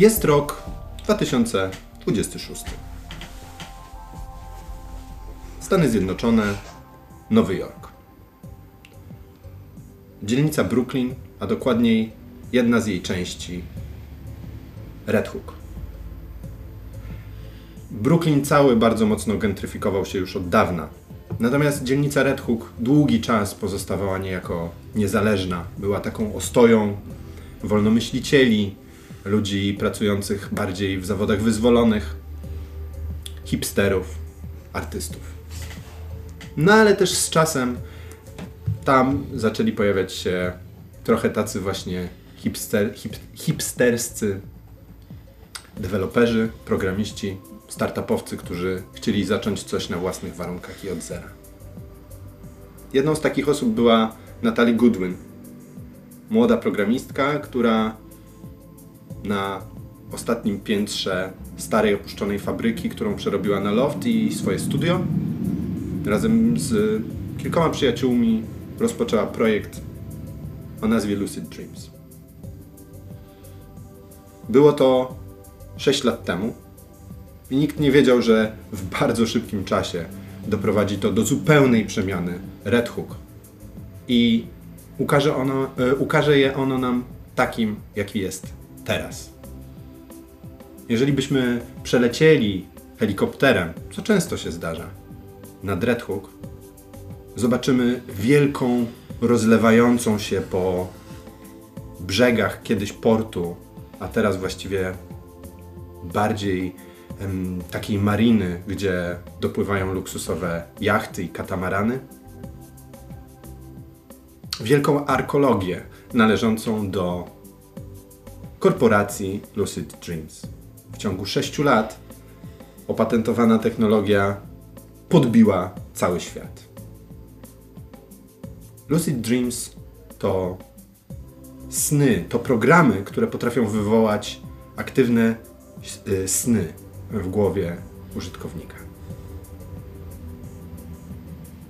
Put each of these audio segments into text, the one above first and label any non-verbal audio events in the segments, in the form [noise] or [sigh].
Jest rok 2026. Stany Zjednoczone, Nowy Jork. Dzielnica Brooklyn, a dokładniej jedna z jej części Red Hook. Brooklyn cały bardzo mocno gentryfikował się już od dawna. Natomiast dzielnica Red Hook długi czas pozostawała niejako niezależna. Była taką ostoją wolnomyślicieli, ludzi pracujących bardziej w zawodach wyzwolonych, hipsterów, artystów. No ale też z czasem tam zaczęli pojawiać się trochę tacy właśnie hipster, hip, hipsterscy deweloperzy, programiści, startupowcy, którzy chcieli zacząć coś na własnych warunkach i od zera. Jedną z takich osób była Natalie Goodwin, młoda programistka, która na ostatnim piętrze starej opuszczonej fabryki, którą przerobiła na loft i swoje studio, razem z kilkoma przyjaciółmi rozpoczęła projekt o nazwie Lucid Dreams. Było to 6 lat temu i nikt nie wiedział, że w bardzo szybkim czasie doprowadzi to do zupełnej przemiany Red Hook. I ukaże, ono, e, ukaże je ono nam takim, jaki jest teraz. Jeżeli byśmy przelecieli helikopterem, co często się zdarza, nad Red Hook, zobaczymy wielką, rozlewającą się po brzegach kiedyś portu, a teraz właściwie bardziej em, takiej mariny, gdzie dopływają luksusowe jachty i katamarany. Wielką arkologię należącą do korporacji Lucid Dreams. W ciągu 6 lat opatentowana technologia podbiła cały świat. Lucid Dreams to sny, to programy, które potrafią wywołać aktywne y, sny w głowie użytkownika.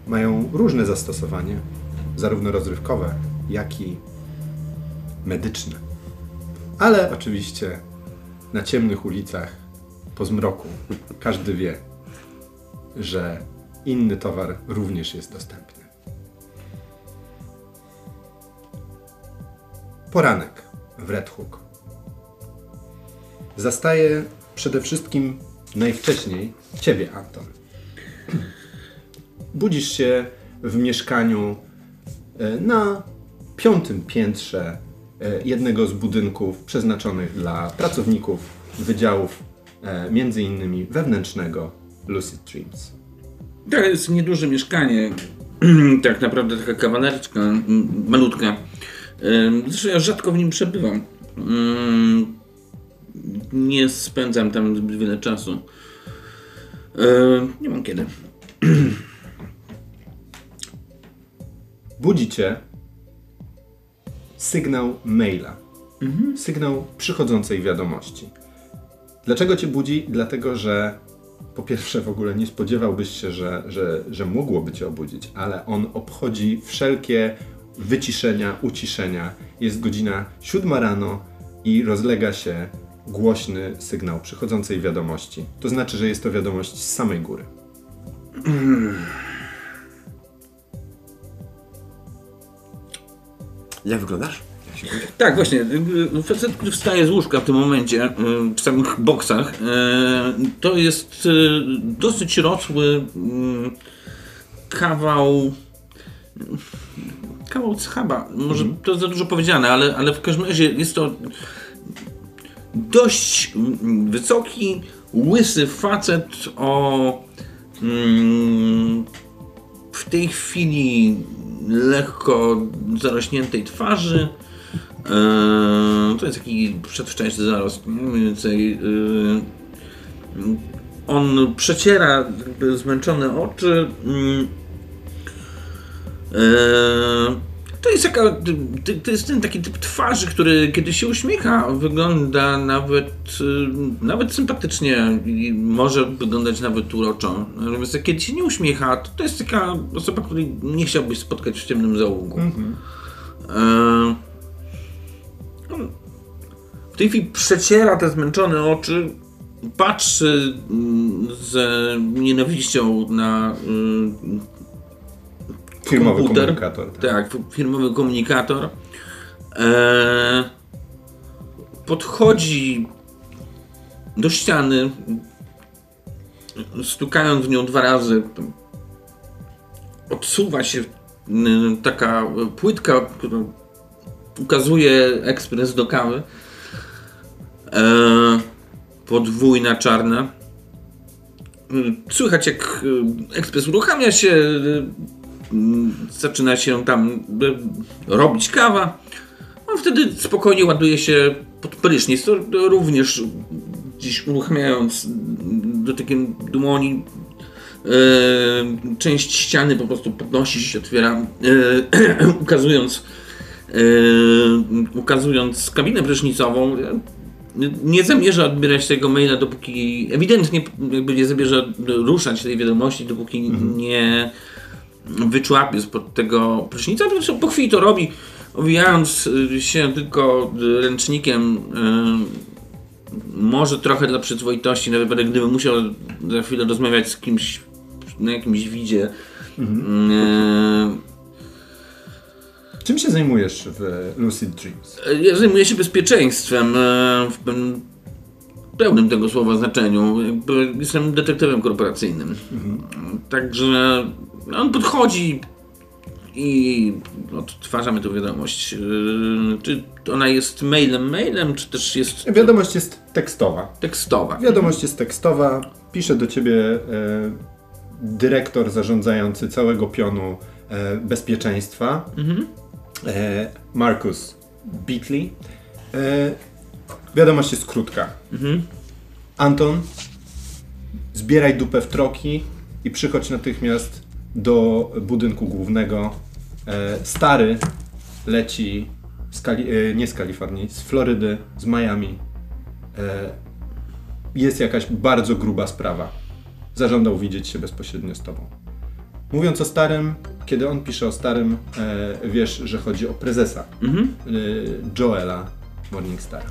Mają różne zastosowanie, zarówno rozrywkowe, jak i medyczne. Ale oczywiście na ciemnych ulicach, po zmroku, każdy wie, że inny towar również jest dostępny. Poranek w Red Hook. Zastaje przede wszystkim najwcześniej Ciebie, Anton. Budzisz się w mieszkaniu e, na piątym piętrze jednego z budynków przeznaczonych dla pracowników wydziałów e, między innymi wewnętrznego Lucid Dreams. To jest nieduże mieszkanie, [clears throat] tak naprawdę taka kawalerczka, m, malutka. Zresztą ja rzadko w nim przebywam. Nie spędzam tam zbyt wiele czasu. Nie mam kiedy. [clears throat] Budzi Cię sygnał maila. Sygnał przychodzącej wiadomości. Dlaczego Cię budzi? Dlatego, że po pierwsze w ogóle nie spodziewałbyś się, że, że, że mogłoby Cię obudzić, ale on obchodzi wszelkie wyciszenia, uciszenia. Jest godzina siódma rano i rozlega się głośny sygnał przychodzącej wiadomości. To znaczy, że jest to wiadomość z samej góry. [clears throat] Jak wyglądasz? Tak, właśnie. y, Facet, który wstaje z łóżka w tym momencie, y, w samych boksach, y, to jest y, dosyć rosły y, kawał. Kawał schaba. Może to za dużo powiedziane, ale, ale w każdym razie jest to dość mm, wysoki, łysy facet o mm, w tej chwili lekko zarośniętej twarzy. Eee, to jest taki przedwcześny zarost, nie? mniej więcej. Eee, on przeciera zmęczone oczy. eee, to jest, jaka, to- jest ten taki typ twarzy, który kiedy się uśmiecha, wygląda nawet, y, nawet sympatycznie i może wyglądać nawet uroczo. Natomiast kiedy się nie uśmiecha, to, to jest taka osoba, której nie chciałbyś spotkać w ciemnym zaułku. E, tej chwili przeciera te zmęczone oczy, patrzy mm, z nienawiścią na mm, Firmowy komputer. komunikator. Tak. Tak, firmowy komunikator. Eee, podchodzi do ściany, stukając w nią dwa razy. Odsuwa się taka płytka, która ukazuje ekspres do kawy. Eee, podwójna czarna. Mm, Słychać jak y, ekspres uruchamia się, zaczyna się tam y, robić kawa. On wtedy spokojnie ładuje się pod prysznic, to również gdzieś uruchamiając dotykiem dłoni y, część ściany po prostu podnosi się, otwiera, y, [clears throat] ukazując y, ukazując kabinę prysznicową. Nie zamierza odbierać tego maila, dopóki ewidentnie jakby nie zamierza ruszać tej wiadomości, dopóki nie wyczłapie spod tego prysznica. Po chwili to robi, owijając y, się tylko y, ręcznikiem. y, Może trochę dla przyzwoitości, na wypadek gdyby musiał za chwilę rozmawiać z kimś na jakimś widzie. y, Czym się zajmujesz w Lucid Dreams? Ja zajmuję się bezpieczeństwem e, w pełnym, tego słowa znaczeniu. Jestem detektywem korporacyjnym. Także on podchodzi i odtwarzamy tę wiadomość. E, Czy ona jest mailem, mailem, czy też jest Wiadomość jest tekstowa. tekstowa? Wiadomość jest tekstowa. Pisze do ciebie e, dyrektor zarządzający całego pionu e, bezpieczeństwa, e, Marcus Beatley. E, wiadomość jest krótka. Anton, zbieraj dupę w troki i przychodź natychmiast do budynku głównego. E, stary leci z Kali- e, nie z Kalifornii, z Florydy, z Miami. E, jest jakaś bardzo gruba sprawa. Zażądał widzieć się bezpośrednio z tobą. Mówiąc o starym, kiedy on pisze o starym, wiesz, że chodzi o prezesa e, Joela Morningstara.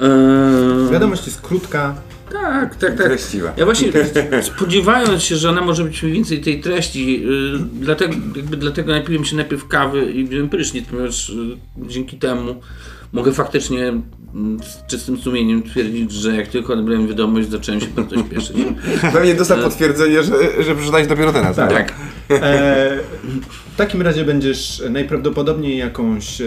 E, Wiadomość jest krótka, Tak, tak, tak. Treściwa. Ja właśnie [laughs] spodziewając się, że ona może być mniej więcej tej treści, yy, dlatego, jakby dlatego napiłem się najpierw kawy i wziąłem prysznic, ponieważ yy, dzięki temu mogę faktycznie yy, z czystym sumieniem twierdzić, że jak tylko odebrałem wiadomość, zacząłem się bardzo śpieszyć. [laughs] Pewnie dostał potwierdzenie, że, że przeczytałeś dopiero teraz. Tak. Tak. E, w takim razie będziesz najprawdopodobniej jakąś e,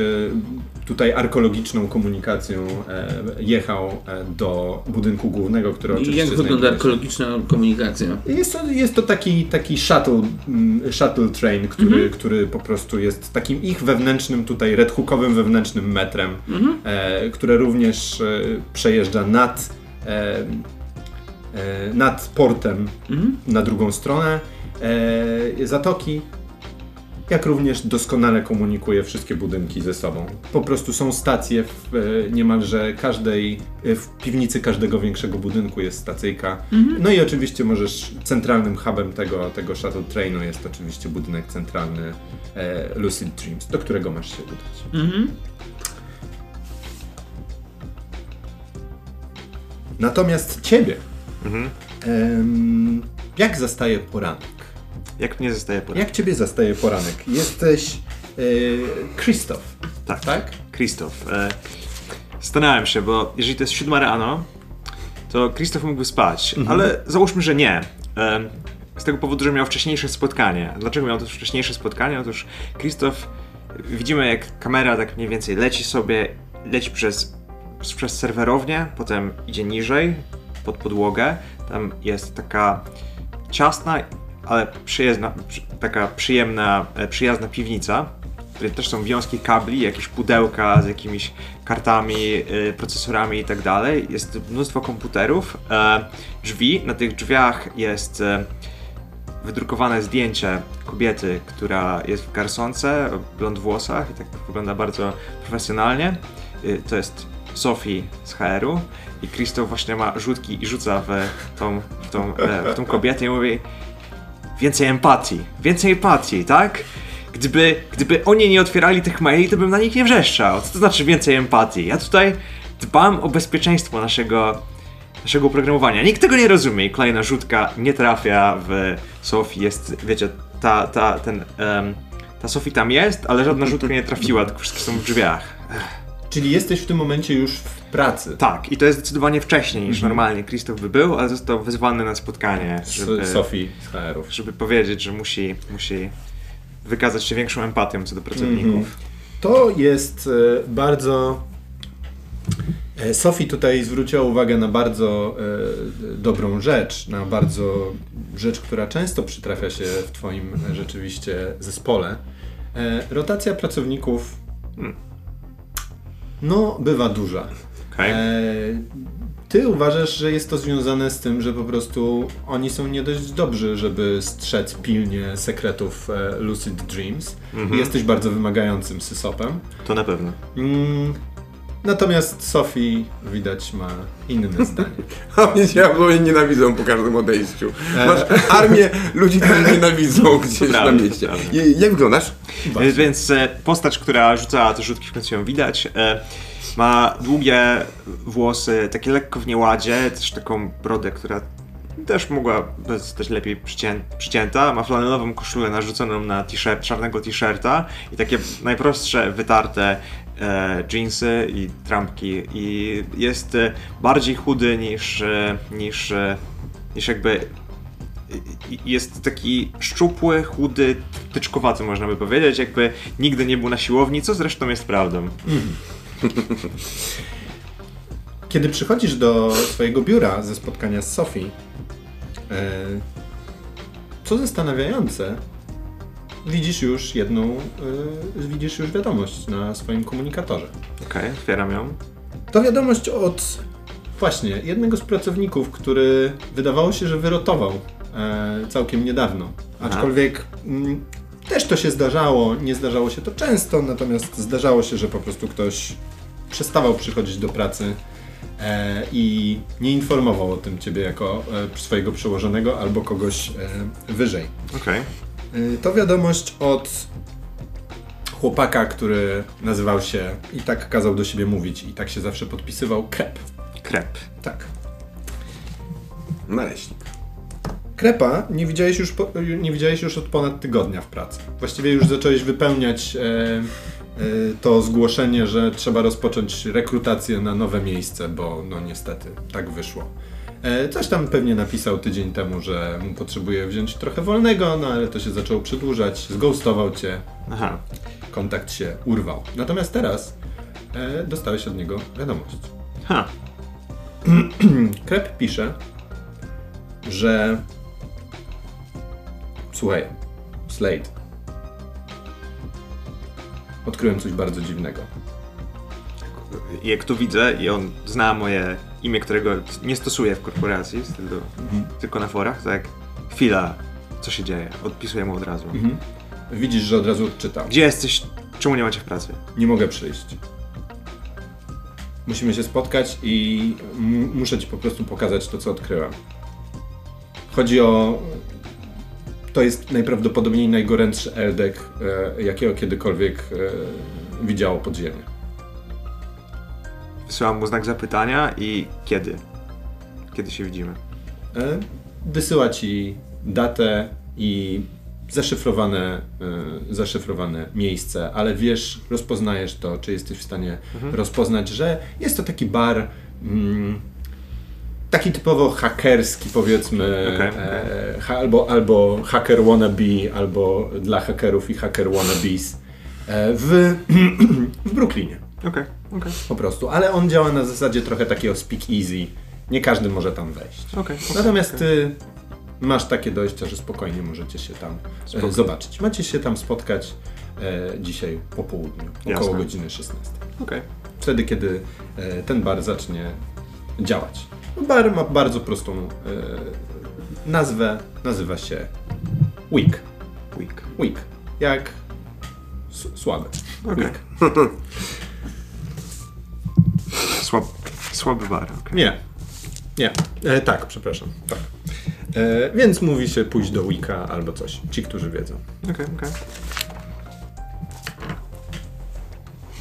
tutaj arkeologiczną komunikacją e, jechał e, do budynku głównego, który oczywiście jak wygląda arkeologiczna komunikacja? Jest to, jest to taki, taki shuttle, mm, shuttle train, który, który po prostu jest takim ich wewnętrznym, tutaj Red Hookowym wewnętrznym metrem, e, które również e, przejeżdża nad, e, nad portem na drugą stronę zatoki. Jak również doskonale komunikuje wszystkie budynki ze sobą. Po prostu są stacje w niemalże każdej, w piwnicy każdego większego budynku jest stacyjka. No i oczywiście możesz, centralnym hubem tego, tego shuttle trainu jest oczywiście budynek centralny e, Lucid Dreams, do którego masz się udać. Natomiast ciebie, em, jak zastaje poranek? Jak mnie zostaje po Jak ciebie zastaje poranek? Jesteś e, Krzysztof, Tak, tak? Krzysztof. E, Zastanawiam się, bo jeżeli to jest 7 rano, to Krzysztof mógłby spać, ale załóżmy, że nie. E, z tego powodu, że miał wcześniejsze spotkanie. Dlaczego miał to wcześniejsze spotkanie? Otóż Krzysztof, widzimy jak kamera tak mniej więcej leci sobie, leci przez, przez serwerownię, potem idzie niżej, pod podłogę. Tam jest taka ciasna, ale przyjazna, przy, taka przyjemna, e, przyjazna piwnica, w też są wiązki kabli, jakieś pudełka z jakimiś kartami, y, procesorami i tak dalej. Jest mnóstwo komputerów, e, drzwi. Na tych drzwiach jest e, wydrukowane zdjęcie kobiety, która jest w garsonce, blond włosach i tak wygląda bardzo profesjonalnie. To jest Sophie z HR-u i Krzysztof właśnie ma rzutki i rzuca w tą, w tą, e, w tą kobietę i mówi więcej empatii, więcej empatii, tak? Gdyby, gdyby oni nie otwierali tych maili, to bym na nich nie wrzeszczał. Co to znaczy więcej empatii? Ja tutaj dbam o bezpieczeństwo naszego, naszego oprogramowania. Nikt tego nie rozumie i kolejna rzutka nie trafia w Sofii. Jest, wiecie, ta, ta, ten, em, ta Sofii tam jest, ale żadna rzutka nie trafiła, tylko wszystkie są w drzwiach. Czyli jesteś w tym momencie już w pracy Tak, i to jest zdecydowanie wcześniej niż normalnie Krzysztof by był, ale został wezwany na spotkanie, żeby, z Sofii z HR-ów. żeby powiedzieć, że musi, musi wykazać się większą empatią co do pracowników. To jest e, bardzo. e, Sophie tutaj zwróciła uwagę na bardzo e, dobrą rzecz, na bardzo rzecz, która często przytrafia się w Twoim rzeczywiście zespole. Rotacja pracowników no, bywa duża. Okej. E, ty uważasz, że jest to związane z tym, że po prostu oni są nie dość dobrzy, żeby strzec pilnie sekretów e, Lucid Dreams. Jesteś bardzo wymagającym sysopem. To na pewno. Mm, natomiast Sophie widać ma inne [laughs] zdanie. A mnie diabłowie nienawidzą po każdym odejściu. Masz armię ludzi, którzy [laughs] nienawidzą gdzieś na mieście. I, jak wyglądasz? E, Więc e, postać, która rzucała te rzutki, w końcu ją widać, e, ma długie włosy, takie lekko w nieładzie, też taką brodę, która też mogła zostać lepiej przycię przycięta. Ma flanelową koszulę narzuconą na t-shirt, czarnego t-shirta i takie najprostsze, wytarte e, jeansy i trampki. I jest e, bardziej chudy niż, e, niż, e, niż jakby jest taki szczupły, chudy, tyczkowaty można by powiedzieć, jakby nigdy nie był na siłowni, co zresztą jest prawdą. Kiedy przychodzisz do swojego biura ze spotkania z Sophie, co zastanawiające, widzisz już jedną, e, widzisz już wiadomość na swoim komunikatorze. Okej, otwieram ją. To wiadomość od właśnie jednego z pracowników, który wydawało się, że wyrotował e, całkiem niedawno. Aczkolwiek mm, też to się zdarzało, nie zdarzało się to często, natomiast zdarzało się, że po prostu ktoś przestawał przychodzić do pracy e, i nie informował o tym ciebie jako e, swojego przełożonego albo kogoś e, wyżej. Okej. Y, To wiadomość od chłopaka, który nazywał się i tak kazał do siebie mówić i tak się zawsze podpisywał Krep. Krep. Tak. Naleśnik. Krepa nie widziałeś już, po, nie widziałeś już od ponad tygodnia w pracy. Właściwie już zacząłeś wypełniać e, e, to zgłoszenie, że trzeba rozpocząć rekrutację na nowe miejsce, bo no niestety tak wyszło. E, coś tam pewnie napisał tydzień temu, że mu potrzebuje wziąć trochę wolnego, no ale to się zaczęło przedłużać, zghostował cię, Aha. kontakt się urwał. Natomiast teraz e, dostałeś od niego wiadomość. Ha. [clears throat] Krep pisze, że słuchaj, Slade, odkryłem coś bardzo dziwnego. Jak tu widzę i on zna moje imię, którego nie stosuję w korporacji, tylko, tylko na forach, tak? Chwila, co się dzieje? Odpisuję mu od razu. Widzisz, że od razu odczytał. Gdzie jesteś? Czemu nie macie w pracy? Nie mogę przyjść. Musimy się spotkać i muszę ci po prostu pokazać to, co odkryłem. Chodzi o. To jest najprawdopodobniej najgorętszy Eldek, e, jakiego kiedykolwiek e, widziało podziemie. Wysyłam mu znak zapytania i kiedy? Kiedy się widzimy? E, wysyła ci datę i zaszyfrowane, e, zaszyfrowane miejsce, ale wiesz, rozpoznajesz to, czy jesteś w stanie rozpoznać, że jest to taki bar mm, taki typowo hakerski, powiedzmy, Okej, e, ha, albo, albo hacker wannabe, albo dla hakerów i hacker wannabes w, [clears throat] w Brooklynie. Okej, okej. Po prostu, ale on działa na zasadzie trochę takiego speak easy. Nie każdy może tam wejść. Okej, Natomiast ty masz takie dojścia, że spokojnie możecie się tam e, zobaczyć. Macie się tam spotkać e, dzisiaj po południu, około Jasne. godziny 16. Okej. Wtedy, kiedy e, ten bar zacznie działać. Bar ma bardzo prostą e, nazwę. Nazywa się Week. Week. Week. Jak s- słaby. Okej. Week. [laughs] Słab, słaby bar, okej. Nie. Nie. E, tak, przepraszam. Tak. E, więc mówi się pójść do Wicca albo coś. Ci, którzy wiedzą. Okej, okej.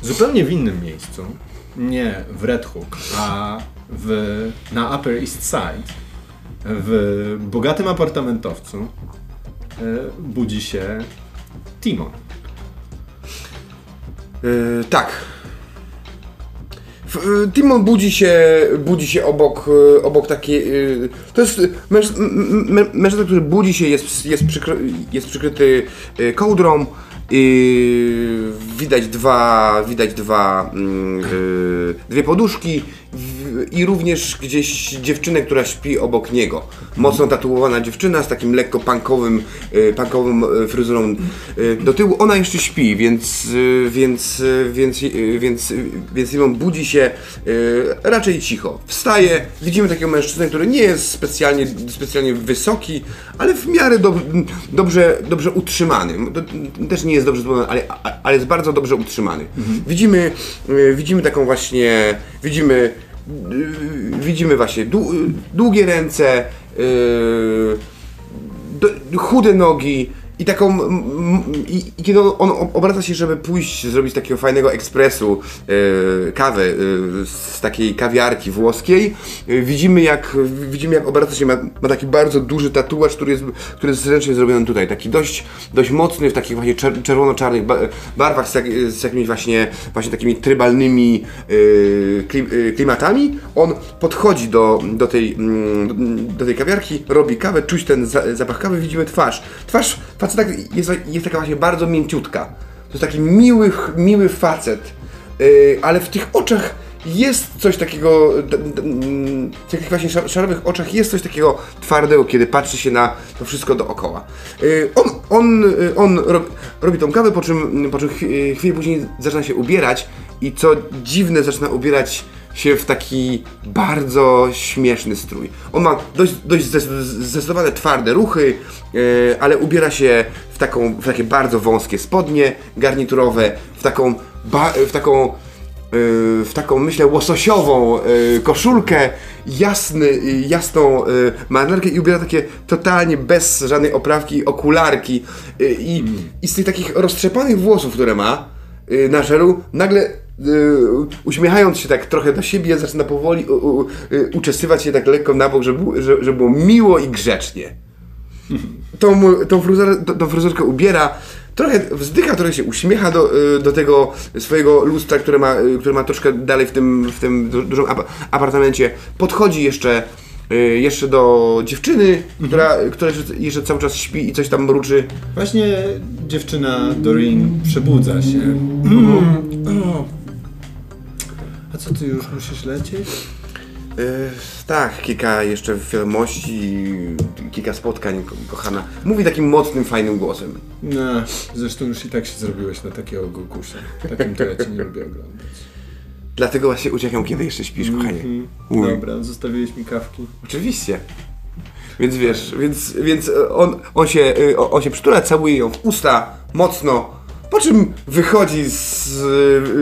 Zupełnie w innym miejscu, nie w Red Hook, a w, na Upper East Side, w bogatym apartamentowcu, e, budzi się Timon. Yy, tak. Y, Timon budzi się, budzi się obok, y, obok takiej. y, To jest mężczyzna, który budzi się, jest, jest, przykry, jest przykryty kołdrą. I widać dwa, widać dwa, mm, dwie poduszki w, i również gdzieś dziewczynę, która śpi obok niego. Mocno tatuowana dziewczyna z takim lekko punkowym, y, punkową y, fryzurą y, do tyłu. Ona jeszcze śpi, więc, y, więc, więc, więc, więc Simon budzi się raczej cicho. Wstaje, widzimy takiego mężczyznę, który nie jest specjalnie, specjalnie wysoki, ale w miarę dob, dobrze, dobrze utrzymany. Też nie jest dobrze zbudowany, ale, ale jest bardzo dobrze utrzymany. Widzimy, y, widzimy taką właśnie, widzimy, widzimy właśnie dłu, długie ręce, y, do, chude nogi i taką. I, i kiedy on, obraca się, żeby pójść, zrobić takiego fajnego ekspresu, e, kawę e, z takiej kawiarki włoskiej, e, widzimy jak widzimy jak obraca się, ma, ma taki bardzo duży tatuaż, który jest, który jest ręcznie zrobiony tutaj, taki dość, dość mocny, w takich właśnie czer, czerwono-czarnych ba- barwach z, jak, z jakimiś właśnie, właśnie takimi trybalnymi klim, klimatami. On podchodzi do, do, tej, mm, do tej kawiarki, robi kawę, czuć ten za, zapach kawy, widzimy twarz. Twarz faceta jest, jest taka właśnie bardzo mięciutka. To jest taki miły, miły facet, yy, ale w tych oczach jest coś takiego, w takich właśnie szar- szarowych oczach jest coś takiego twardego, kiedy patrzy się na to wszystko dookoła. Yy, on on, yy, on rob, robi tą kawę, po czym, po czym chwi- chwilę później zaczyna się ubierać i co dziwne zaczyna ubierać się w taki bardzo śmieszny strój. On ma dość, dość zdecydowane twarde ruchy, e, ale ubiera się w, taką, w takie bardzo wąskie spodnie garniturowe, w taką, ba, w taką, e, w taką myślę łososiową e, koszulkę, jasny, jasną marynarkę i ubiera takie totalnie bez żadnej oprawki okularki i, i z tych takich roztrzepanych włosów, które ma, na żelu, nagle uśmiechając się tak trochę do siebie, zaczyna powoli u, u, y, uczesywać się tak lekko na bok, żeby, żeby było miło i grzecznie. Tą, tą, tą, ubiera, trochę wzdycha, trochę się uśmiecha do, y, do tego swojego lustra, które ma, y, które ma troszkę dalej w tym, w tym du- dużym ap apartamencie. Podchodzi jeszcze, y, jeszcze do dziewczyny, która, która jeszcze- cały czas śpi i coś tam mruczy. Właśnie dziewczyna Doreen przebudza się. O. A co ty już musisz lecieć? Yy, tak, kilka jeszcze wiadomości, kilka spotkań, ko- kochana. Mówi takim mocnym, fajnym głosem. No, zresztą już i tak się zrobiłeś na takiego gugusia. Takim to ja cię nie lubię oglądać. Dlatego właśnie uciekam, kiedy jeszcze śpisz, kochanie. Mówi. Dobra, zostawiłeś mi kawki. Oczywiście. Więc wiesz, więc, więc e, on, on, się, e, on się przytula, całuje ją w usta, mocno, po czym wychodzi z,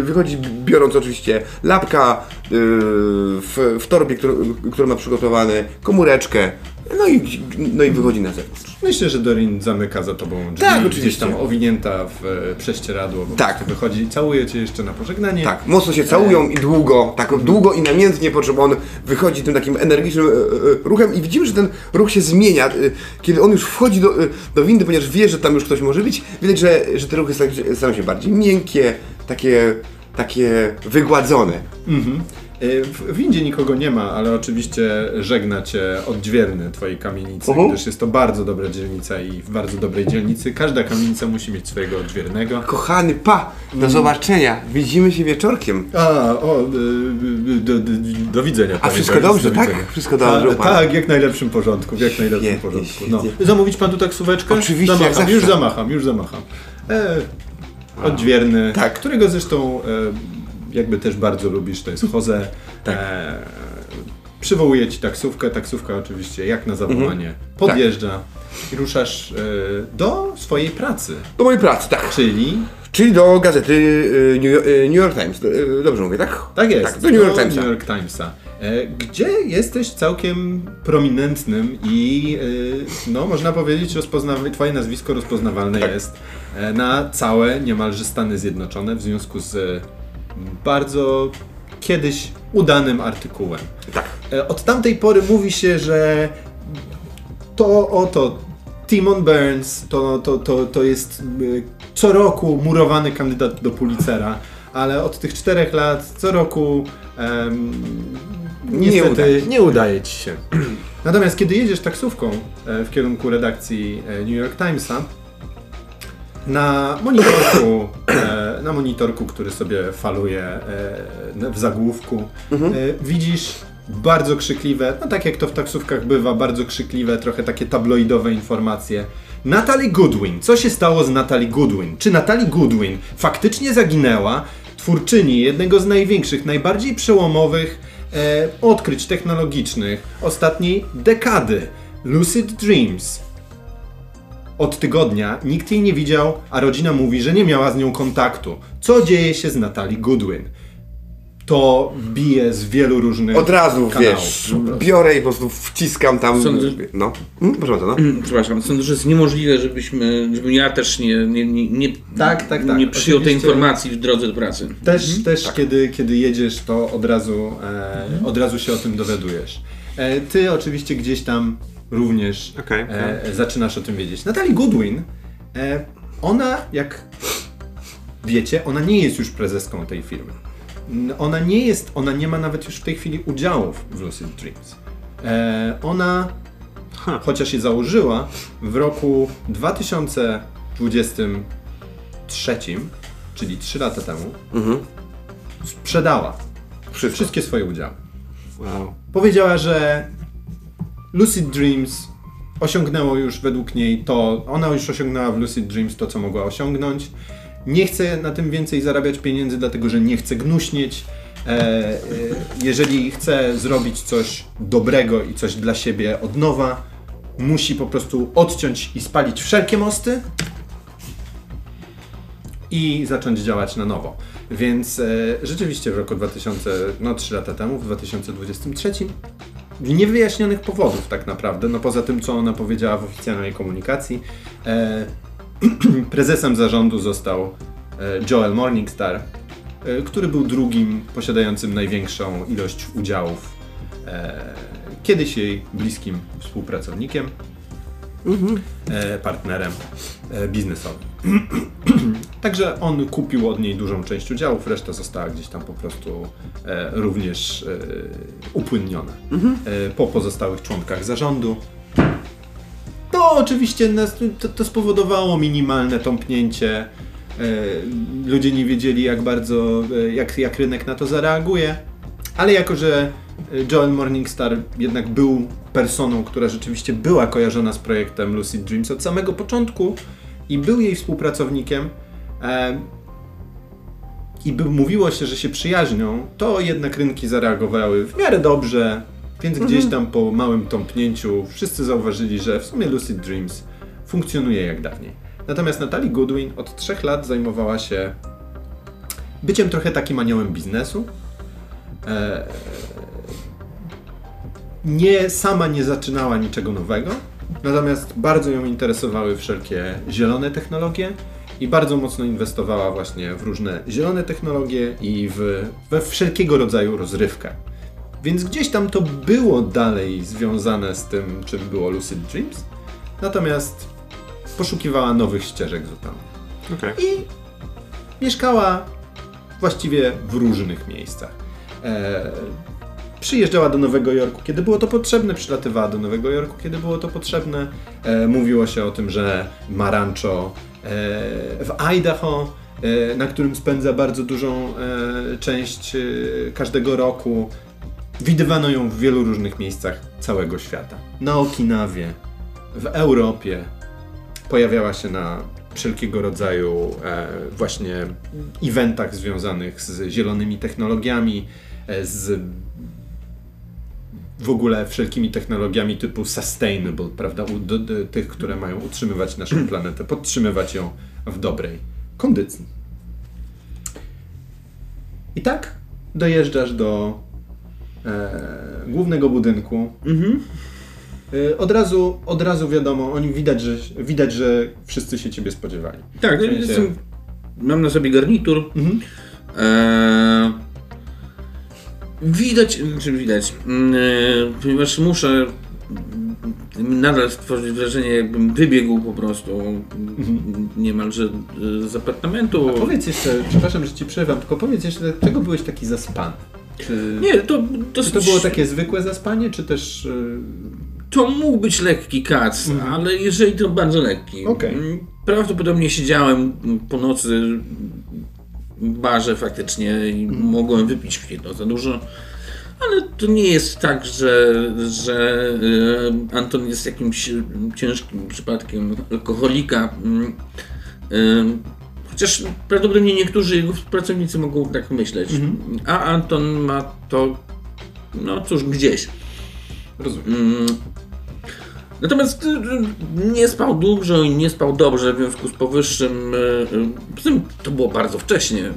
wychodzi biorąc oczywiście lapka e, w, w torbie, którą, którą ma przygotowane, komóreczkę, no i, no i wychodzi na zewnątrz. Myślę, że Doreen zamyka za tobą drzwi, Tak, gdzieś oczywiście. tam owinięta w e, prześcieradło, Tak. wychodzi i całuje cię jeszcze na pożegnanie. Tak, mocno się całują i długo, tak długo i namiętnie, po czym on wychodzi tym takim energicznym e, e, ruchem i widzimy, że ten ruch się zmienia. E, Kiedy on już wchodzi do, e, do windy, ponieważ wie, że tam już ktoś może być, widać, że, że te ruchy stają się- bardziej miękkie, takie, takie wygładzone. E, W w windzie nikogo nie ma, ale oczywiście żegna cię odźwierny twojej kamienicy, Mhm. gdyż jest to bardzo dobra dzielnica i w bardzo dobrej dzielnicy każda kamienica musi mieć swojego odźwiernego. Kochany pa, do zobaczenia, widzimy się wieczorkiem. A, o, y, y, do, do, do widzenia. panie wszystko Boris, dobrze, do tak? Wszystko dobrze Ta, tak, jak w najlepszym porządku, w jak najlepszym Świetnie, porządku. No. Zamówić pan tu taksóweczkę? Oczywiście, jak zamacham, już zamacham, już zamacham. E, odźwierny, Tak. którego zresztą e, jakby też bardzo lubisz, to jest Jose. Tak. E, przywołuje ci taksówkę, taksówka oczywiście jak na zawołanie Mhm. podjeżdża i ruszasz e, do swojej pracy, Do mojej pracy, tak. czyli Czyli do gazety New York, y, New York Times, y, dobrze mówię, tak? Tak jest. Tak, do New York do Timesa. New York Timesa. e, gdzie jesteś całkiem prominentnym i e, no można powiedzieć, twoje nazwisko rozpoznawalne jest e, na całe niemalże Stany Zjednoczone w związku z e, bardzo kiedyś udanym artykułem. Tak. E, Od tamtej pory mówi się, że to oto Timon Burns to, to, to, to jest y, co roku murowany kandydat do Pulitzera, ale od tych czterech lat co roku em, niestety udaje. nie udaje ci się. [clears throat] Natomiast kiedy jedziesz taksówką e, w kierunku redakcji e, New York Timesa, na monitorku, e, na monitorku, który sobie faluje e, w zagłówku, e, widzisz bardzo krzykliwe, no tak jak to w taksówkach bywa, bardzo krzykliwe, trochę takie tabloidowe informacje. Natalie Goodwin. Co się stało z Natalie Goodwin? Czy Natalie Goodwin faktycznie zaginęła? Twórczyni jednego z największych, najbardziej przełomowych e, odkryć technologicznych ostatniej dekady. Lucid Dreams. Od tygodnia nikt jej nie widział, a rodzina mówi, że nie miała z nią kontaktu. Co dzieje się z Natalie Goodwin? To bije z wielu różnych Od razu, kanałów, wiesz, biorę i po prostu wciskam tam. Sądzę- No. Hmm, proszę bardzo, no. Przepraszam, sądzę, że jest niemożliwe, żebyśmy, żebym ja też nie, nie, nie, nie, Tak, tak, tak. nie przyjął tej informacji w drodze do pracy. Też, też kiedy, kiedy jedziesz, to od razu, e, od razu się o tym dowiadujesz. E, ty oczywiście gdzieś tam również Okej, e, zaczynasz o tym wiedzieć. Natalie Goodwin, e, ona jak wiecie, ona nie jest już prezeską tej firmy. Ona nie jest, ona nie ma nawet już w tej chwili udziałów w Lucid Dreams. E, ona, chociaż je założyła, w roku 2023, czyli 3 lata temu, sprzedała Wszystko. wszystkie swoje udziały. Wow. Powiedziała, że Lucid Dreams osiągnęło już według niej to, ona już osiągnęła w Lucid Dreams to, co mogła osiągnąć. Nie chce na tym więcej zarabiać pieniędzy, dlatego że nie chce gnuśnieć. E, e, jeżeli chce zrobić coś dobrego i coś dla siebie od nowa, musi po prostu odciąć i spalić wszelkie mosty i zacząć działać na nowo. Więc e, rzeczywiście w roku 2000, no 3 lata temu, w 2023, z niewyjaśnionych powodów tak naprawdę, no poza tym, co ona powiedziała w oficjalnej komunikacji, e, [clears throat] prezesem zarządu został e, Joel Morningstar, e, który był drugim posiadającym największą ilość udziałów, e, kiedyś jej bliskim współpracownikiem, e, partnerem e, biznesowym. [clears throat] Także on kupił od niej dużą część udziałów, reszta została gdzieś tam po prostu e, również upłynniona e, po pozostałych członkach zarządu. To oczywiście nas, to, to spowodowało minimalne tąpnięcie. Ludzie nie wiedzieli, jak bardzo, jak, jak rynek na to zareaguje. Ale jako, że Joel Morningstar jednak był personą, która rzeczywiście była kojarzona z projektem Lucid Dreams od samego początku i był jej współpracownikiem, e, i by mówiło się, że się przyjaźnią, to jednak rynki zareagowały w miarę dobrze, więc gdzieś tam po małym tąpnięciu wszyscy zauważyli, że w sumie Lucid Dreams funkcjonuje jak dawniej. Natomiast Natalie Goodwin od trzech lat zajmowała się byciem trochę takim aniołem biznesu. E, nie sama nie zaczynała niczego nowego, natomiast bardzo ją interesowały wszelkie zielone technologie i bardzo mocno inwestowała właśnie w różne zielone technologie i w, we wszelkiego rodzaju rozrywkę. Więc gdzieś tam to było dalej związane z tym, czym było Lucid Dreams, natomiast poszukiwała nowych ścieżek zupełnie Okej. i mieszkała właściwie w różnych miejscach. E, przyjeżdżała do Nowego Jorku, kiedy było to potrzebne, przylatywała do Nowego Jorku, kiedy było to potrzebne. E, mówiło się o tym, że ma rancho e, w Idaho, e, na którym spędza bardzo dużą e, część e, każdego roku. Widywano ją w wielu różnych miejscach całego świata. Na Okinawie, w Europie, pojawiała się na wszelkiego rodzaju e, właśnie eventach związanych z zielonymi technologiami, z w ogóle wszelkimi technologiami typu sustainable, prawda, u, do, do, tych, które mają utrzymywać naszą [clears throat] planetę, podtrzymywać ją w dobrej kondycji. I tak dojeżdżasz do e, głównego budynku. E, od, razu, od razu wiadomo, oni widać że, widać, że wszyscy się ciebie spodziewali. Tak, W sensie- mam na sobie garnitur. Mhm. Eee, widać, czy widać, mm, e, ponieważ muszę nadal stworzyć wrażenie, jakbym wybiegł po prostu mm, niemalże e, z apartamentu. Powiedz jeszcze, przepraszam, że ci przerwam, tylko powiedz jeszcze, dlaczego byłeś taki zaspany? Czy, Nie, to czy to było takie zwykłe zaspanie, czy też... e, To mógł być lekki kac, ale jeżeli to bardzo lekki. Mhm. Okej. Mm, Prawdopodobnie siedziałem po nocy barze faktycznie i mogłem wypić jedno za dużo. Ale to nie jest tak, że, że e, Anton jest jakimś ciężkim przypadkiem alkoholika. Mm, e, Chociaż prawdopodobnie niektórzy jego pracownicy mogą tak myśleć. Mhm. A Anton ma to, no cóż, gdzieś. Rozumiem. Natomiast y, y, nie spał dużo i nie spał dobrze, w związku z powyższym. y, to było bardzo wcześnie.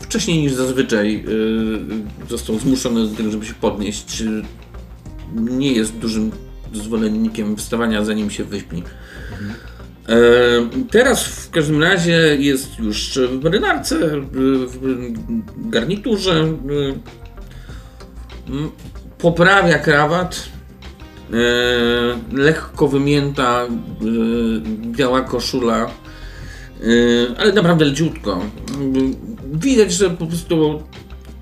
Wcześniej niż zazwyczaj został zmuszony do tego, żeby się podnieść. Nie jest dużym zwolennikiem wstawania, zanim się wyśpi. E, Teraz w każdym razie jest już w marynarce, w garniturze. Poprawia krawat. E, Lekko wymięta e, biała koszula. e, Ale naprawdę leciutko. Widać, że po prostu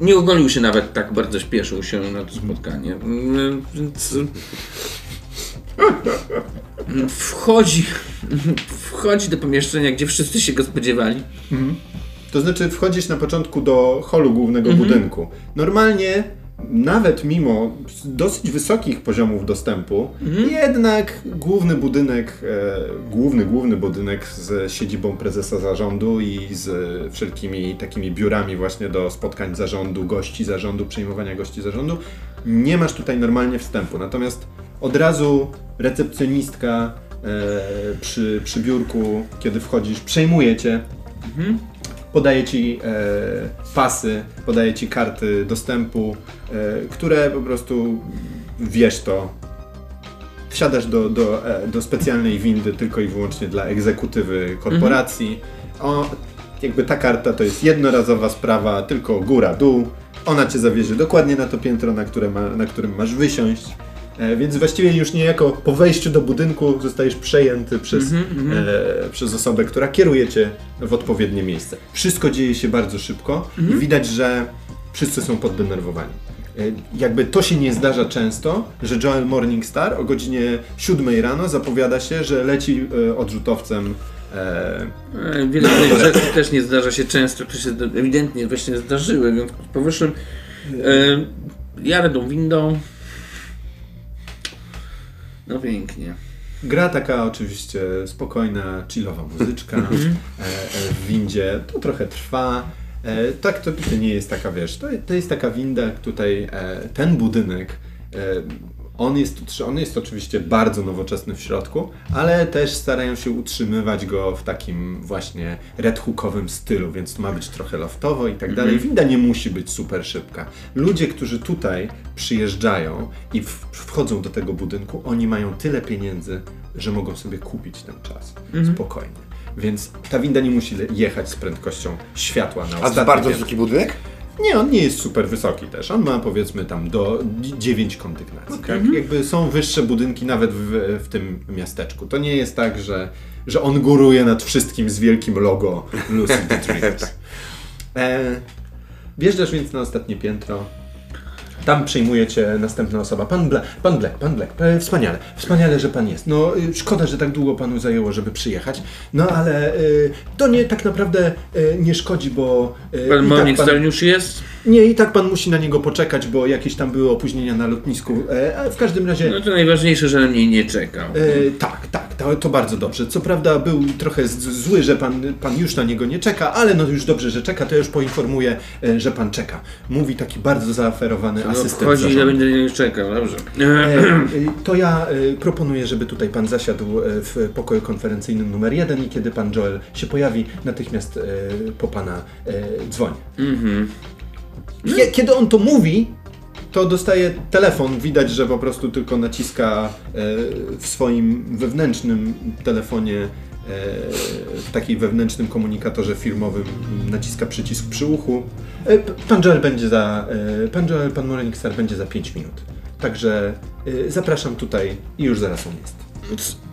nie ogolił się nawet tak bardzo śpieszył się na to spotkanie. Więc wchodzi, wchodzi do pomieszczenia, gdzie wszyscy się go spodziewali. To znaczy wchodzisz na początku do holu głównego budynku. Normalnie, nawet mimo dosyć wysokich poziomów dostępu, jednak główny budynek, e, główny, główny budynek z siedzibą prezesa zarządu i z wszelkimi takimi biurami właśnie do spotkań zarządu, gości zarządu, przyjmowania gości zarządu, nie masz tutaj normalnie wstępu. Natomiast od razu recepcjonistka e, przy, przy biurku, kiedy wchodzisz, przejmuje cię, podaje ci e, pasy, podaje ci karty dostępu, e, które po prostu wiesz to. Wsiadasz do, do, e, do specjalnej windy tylko i wyłącznie dla egzekutywy korporacji. O, jakby ta karta to jest jednorazowa sprawa, tylko góra, dół. Ona cię zawiezie dokładnie na to piętro, na, które ma, na którym masz wysiąść. E, więc właściwie już niejako po wejściu do budynku zostajesz przejęty przez, e, przez osobę, która kieruje cię w odpowiednie miejsce. Wszystko dzieje się bardzo szybko i widać, że wszyscy są poddenerwowani. E, jakby to się nie zdarza często, że Joel Morningstar o godzinie 7 rano zapowiada się, że leci e, odrzutowcem e, E, Wiele innych rzeczy też nie zdarza się często, które się ewidentnie właśnie zdarzyły, więc powyższym e, jadę tą windą. No pięknie. Gra taka oczywiście spokojna, chillowa muzyczka e, e, w windzie. To trochę trwa. E, tak, to, nie jest taka, wiesz, to, to jest taka winda, tutaj e, ten budynek, e, on jest, on jest oczywiście bardzo nowoczesny w środku, ale też starają się utrzymywać go w takim właśnie red hookowym stylu, więc to ma być trochę loftowo i tak dalej. Winda nie musi być super szybka. Ludzie, którzy tutaj przyjeżdżają i w, wchodzą do tego budynku, oni mają tyle pieniędzy, że mogą sobie kupić ten czas spokojnie. Więc ta winda nie musi jechać z prędkością światła na A to bardzo wysoki budynek? Nie, on nie jest super wysoki też. On ma powiedzmy tam do 9 kondygnacji. Tak? Jakby są wyższe budynki nawet w, w tym miasteczku. To nie jest tak, że, że on góruje nad wszystkim z wielkim logo Lucid [laughs] Dreams. e, wjeżdżasz więc na ostatnie piętro. Tam przyjmuje cię następna osoba. Pan Black, pan Black, pan Black. E, wspaniale, wspaniale, że pan jest. No, y, szkoda, że tak długo panu zajęło, żeby przyjechać. No, ale y, to nie tak naprawdę y, nie szkodzi, bo. y, Pan i Morningstar pan- już jest? Nie, i tak pan musi na niego poczekać, bo jakieś tam były opóźnienia na lotnisku. E, w każdym razie. No to najważniejsze, że na mnie nie czekał. E, tak, tak, to, to bardzo dobrze. Co prawda był trochę zły, że pan, pan już na niego nie czeka, ale no już dobrze, że czeka, to ja już poinformuję, e, że pan czeka. Mówi taki bardzo zaoferowany asystent Chodzi, że będę nie czekał, dobrze. E, e, to ja e, proponuję, żeby tutaj pan zasiadł w pokoju konferencyjnym numer jeden i kiedy pan Joel się pojawi, natychmiast po pana dzwonię. Kie- Kiedy on to mówi, to dostaje telefon. Widać, że po prostu tylko naciska e, w swoim wewnętrznym telefonie, e, w takiej wewnętrznym komunikatorze firmowym naciska przycisk przy uchu. E, Pan Joel będzie za, pan Joel, pan Morningstar będzie za 5 minut. Także zapraszam tutaj i już zaraz on jest.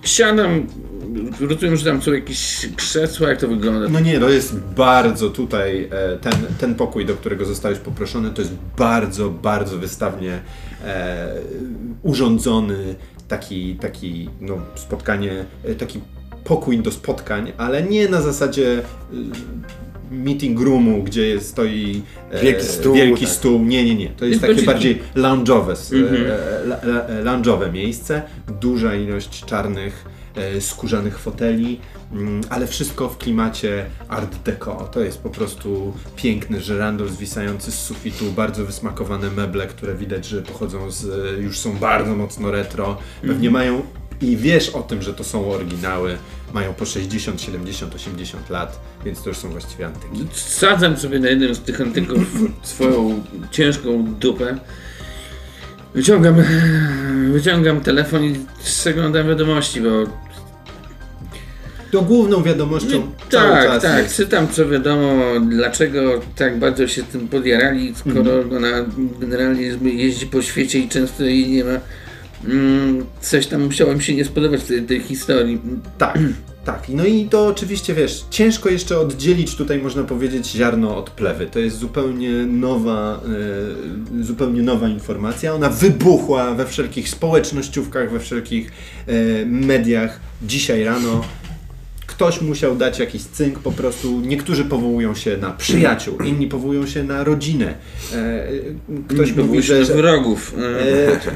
Siadam, rozumiem, że tam są jakieś krzesła, jak to wygląda? No nie, to jest bardzo tutaj, e, ten, ten pokój, do którego zostałeś poproszony, to jest bardzo, bardzo wystawnie e, urządzony taki, taki no, spotkanie, e, taki pokój do spotkań, ale nie na zasadzie e, meeting roomu, gdzie jest, stoi Wielki stół, wielki tak. stół. Nie, nie, nie. To jest Jest takie bardziej- bardziej lounge'owe, Mhm. lounge'owe miejsce. Duża ilość czarnych, skórzanych foteli, mm, ale wszystko w klimacie art deco. To jest po prostu piękny żyrandol zwisający z sufitu, bardzo wysmakowane meble, które widać, że pochodzą z, e, już są bardzo mocno retro. Pewnie mają i wiesz o tym, że to są oryginały. Mają po 60, 70, 80 lat, więc to już są właściwie antyki. Sadzam sobie na jednym z tych antyków [laughs] swoją ciężką dupę. Wyciągam, [laughs] wyciągam telefon i przeglądam wiadomości, bo To główną wiadomością cały tak, czas tak, jest czytam co wiadomo, dlaczego tak bardzo się tym podjarali, skoro Mhm. ona generalnie jeździ po świecie i często jej nie ma. Mm, coś tam musiało mi się nie spodobać tej, tej historii. Tak, [clears throat] tak. No i to oczywiście wiesz, ciężko jeszcze oddzielić tutaj można powiedzieć ziarno od plewy. To jest zupełnie nowa, e, zupełnie nowa informacja. Ona wybuchła we wszelkich społecznościówkach, we wszelkich e, mediach dzisiaj rano. Ktoś musiał dać jakiś cynk po prostu. Niektórzy powołują się na przyjaciół, inni powołują się na rodzinę. E, ktoś mówi, że, że wrogów.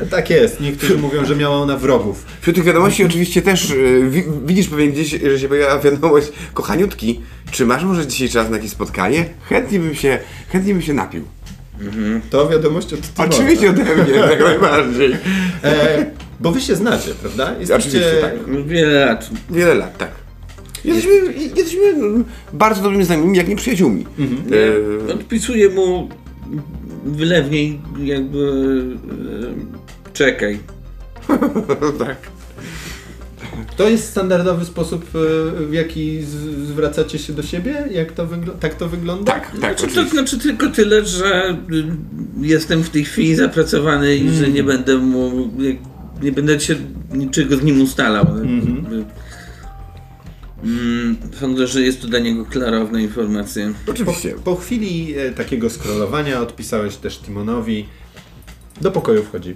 e, tak jest. Niektórzy mówią, że miała ona wrogów. Wśród tych wiadomości [laughs] oczywiście też wi widzisz pewnie gdzieś, że się pojawiła wiadomość kochaniutki. Czy masz może dzisiaj czas na jakieś spotkanie? Chętnie bym się, chętnie bym się napił. To wiadomość od Timona. Oczywiście ode mnie, [laughs] jak najbardziej. E, bo wy się znacie, prawda? Oczywiście, tak. Wiele lat. Wiele lat, tak. Jesteśmy, jesteśmy mm, bardzo dobrymi znajomymi, jak nie przyjaciółmi. E, Odpisuję mu wylewniej jakby e, czekaj. [laughs] tak. To jest standardowy sposób, e, w jaki zwracacie się do siebie? Jak to tak to wygląda? Tak, tak, Znaczy, to znaczy tylko tyle, że y, jestem w tej chwili zapracowany i że nie będę mu, nie będę się niczego z nim ustalał. Mm, Sądzę, że jest to dla niego klarowna informacja. Oczywiście. Po chwili e, takiego scrollowania odpisałeś też Timonowi. Do pokoju wchodzi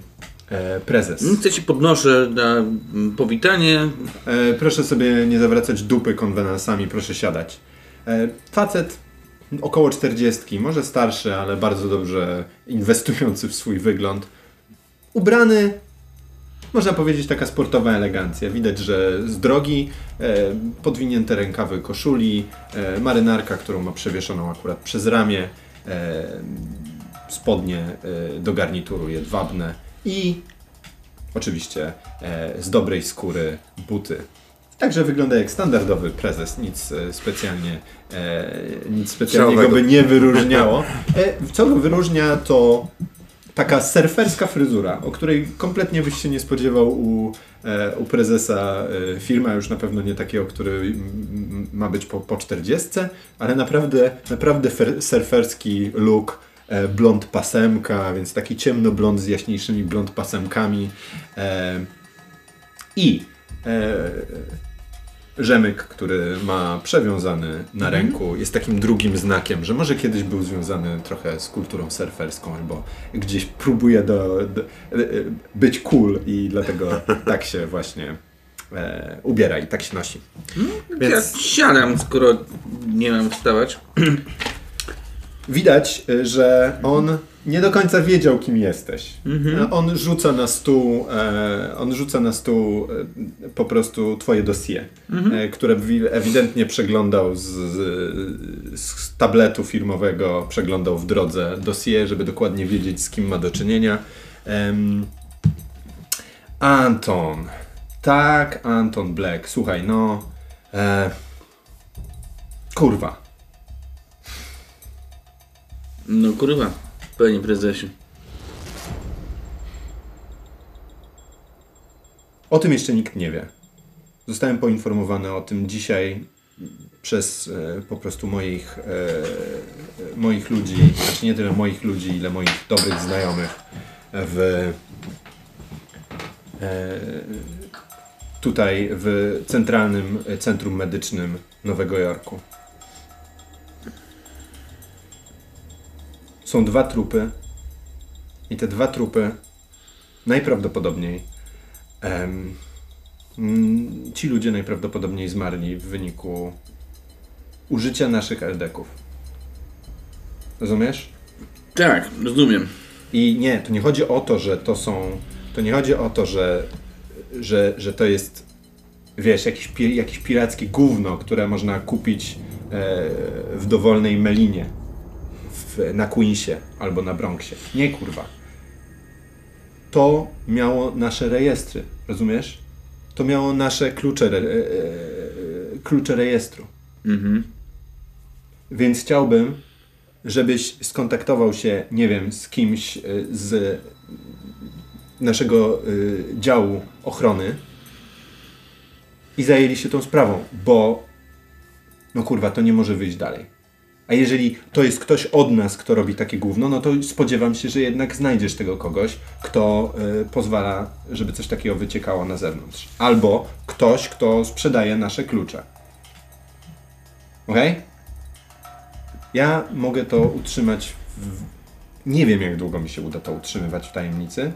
e, prezes. Chcę ci podnoszę na mm, powitanie. E, proszę sobie nie zawracać dupy konwenansami, proszę siadać. E, facet około 40, może starszy, ale bardzo dobrze inwestujący w swój wygląd. Ubrany, można powiedzieć taka sportowa elegancja. Widać, że z drogi, e, podwinięte rękawy koszuli, e, marynarka, którą ma przewieszoną akurat przez ramię, e, spodnie e, do garnituru jedwabne i Oczywiście e, z dobrej skóry buty. Także wygląda jak standardowy prezes, nic e, specjalnie, nic specjalnego Szałowego. by nie wyróżniało. Co go wyróżnia to taka surferska fryzura, o której kompletnie byś się nie spodziewał u, e, u prezesa e, firmy, już na pewno nie takiego, który ma być po, po 40, ale naprawdę, naprawdę fer, surferski look, e, blond pasemka, więc taki ciemno blond z jaśniejszymi blond pasemkami e, i e, rzemyk, który ma przewiązany na ręku, jest takim drugim znakiem, że może kiedyś był związany trochę z kulturą surferską, albo gdzieś próbuje do, do, e, być cool i dlatego [laughs] tak się właśnie e, ubiera i tak się nosi. Więc- Ja siadam, skoro nie mam wstawać. [clears throat] Widać, y, że on nie do końca wiedział, kim jesteś. E, On rzuca na stół, e, on rzuca na stół e, po prostu twoje dossier, e, które wi- ewidentnie przeglądał z, z, z tabletu firmowego, przeglądał w drodze dossier, żeby dokładnie wiedzieć, z kim ma do czynienia. Anton. Tak, Anton Black. Słuchaj, no... E, kurwa. No kurwa, Panie prezesie. O tym jeszcze nikt nie wie. Zostałem poinformowany o tym dzisiaj przez e, po prostu moich, e, e, moich ludzi, znaczy nie tyle moich ludzi, ile moich dobrych znajomych w e, tutaj w centralnym centrum medycznym Nowego Jorku. Są dwa trupy i te dwa trupy najprawdopodobniej em, mm, ci ludzie najprawdopodobniej zmarli w wyniku użycia naszych eldeków. Rozumiesz? Tak, rozumiem. I nie, to nie chodzi o to, że to są. To nie chodzi o to, że, że, że to jest, wiesz, jakieś, pi, jakieś pirackie gówno, które można kupić e, w dowolnej melinie w, na Queensie albo na Bronxie. Nie, kurwa. To miało nasze rejestry, rozumiesz? To miało nasze klucze, re, e, e, klucze rejestru. Mhm. Więc chciałbym, żebyś skontaktował się, nie wiem, z kimś y, z naszego y, działu ochrony i zajęli się tą sprawą, bo no kurwa, to nie może wyjść dalej. A jeżeli to jest ktoś od nas, kto robi takie gówno, no to spodziewam się, że jednak znajdziesz tego kogoś, kto y, pozwala, żeby coś takiego wyciekało na zewnątrz. Albo ktoś, kto sprzedaje nasze klucze. Okej? Ja mogę to utrzymać w... Nie wiem, jak długo mi się uda to utrzymywać w tajemnicy.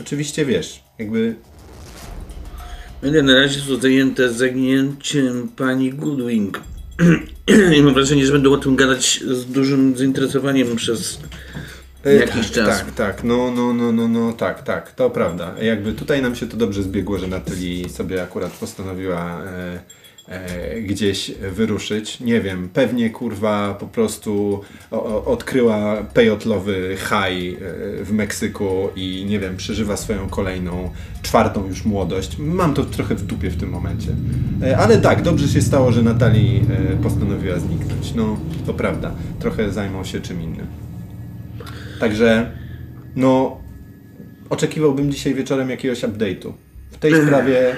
Oczywiście wiesz, jakby Będę na razie zajęte zaginięciem pani Goodwing. [clears throat] I mam wrażenie, że będę o tym gadać z dużym zainteresowaniem przez E, jakiś tak, czas. Tak, tak, no, no, no, no, no, tak, tak, to prawda. Jakby tutaj nam się to dobrze zbiegło, że Natalie sobie akurat postanowiła e, gdzieś wyruszyć. Nie wiem, pewnie kurwa po prostu odkryła pejotlowy haj e, w Meksyku i nie wiem, przeżywa swoją kolejną, czwartą już młodość. Mam to trochę w dupie w tym momencie. E, ale tak, dobrze się stało, że Natalie e, postanowiła zniknąć. No, to prawda. Trochę zajmą się czym innym. Także, no, oczekiwałbym dzisiaj wieczorem jakiegoś update'u. W tej [laughs] sprawie,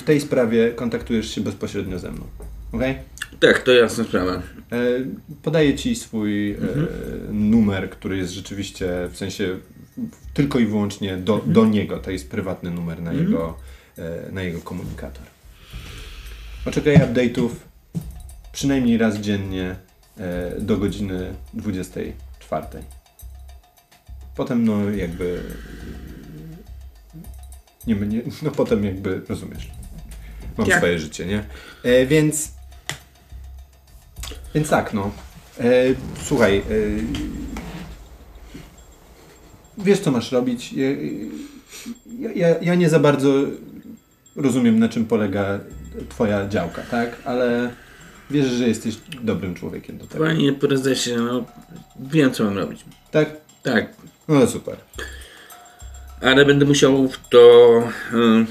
w tej sprawie kontaktujesz się bezpośrednio ze mną. Ok? Tak, to jasna sprawa. E, podaję ci swój e, numer, który jest rzeczywiście w sensie tylko i wyłącznie do, do niego. To jest prywatny numer na, jego, e, na jego komunikator. Oczekaj update'ów przynajmniej raz dziennie do godziny 24. Potem no jakby nie, nie no potem jakby rozumiesz. Mam Jak? swoje życie, nie? E, więc więc tak, no. E, słuchaj, e, wiesz co masz robić. Ja, ja, ja, nie za bardzo rozumiem na czym polega twoja działka, tak? Ale wiesz, że jesteś dobrym człowiekiem do tego. Panie prezesie, no wiem co mam robić. Tak? Tak, No super. ale będę musiał w to y,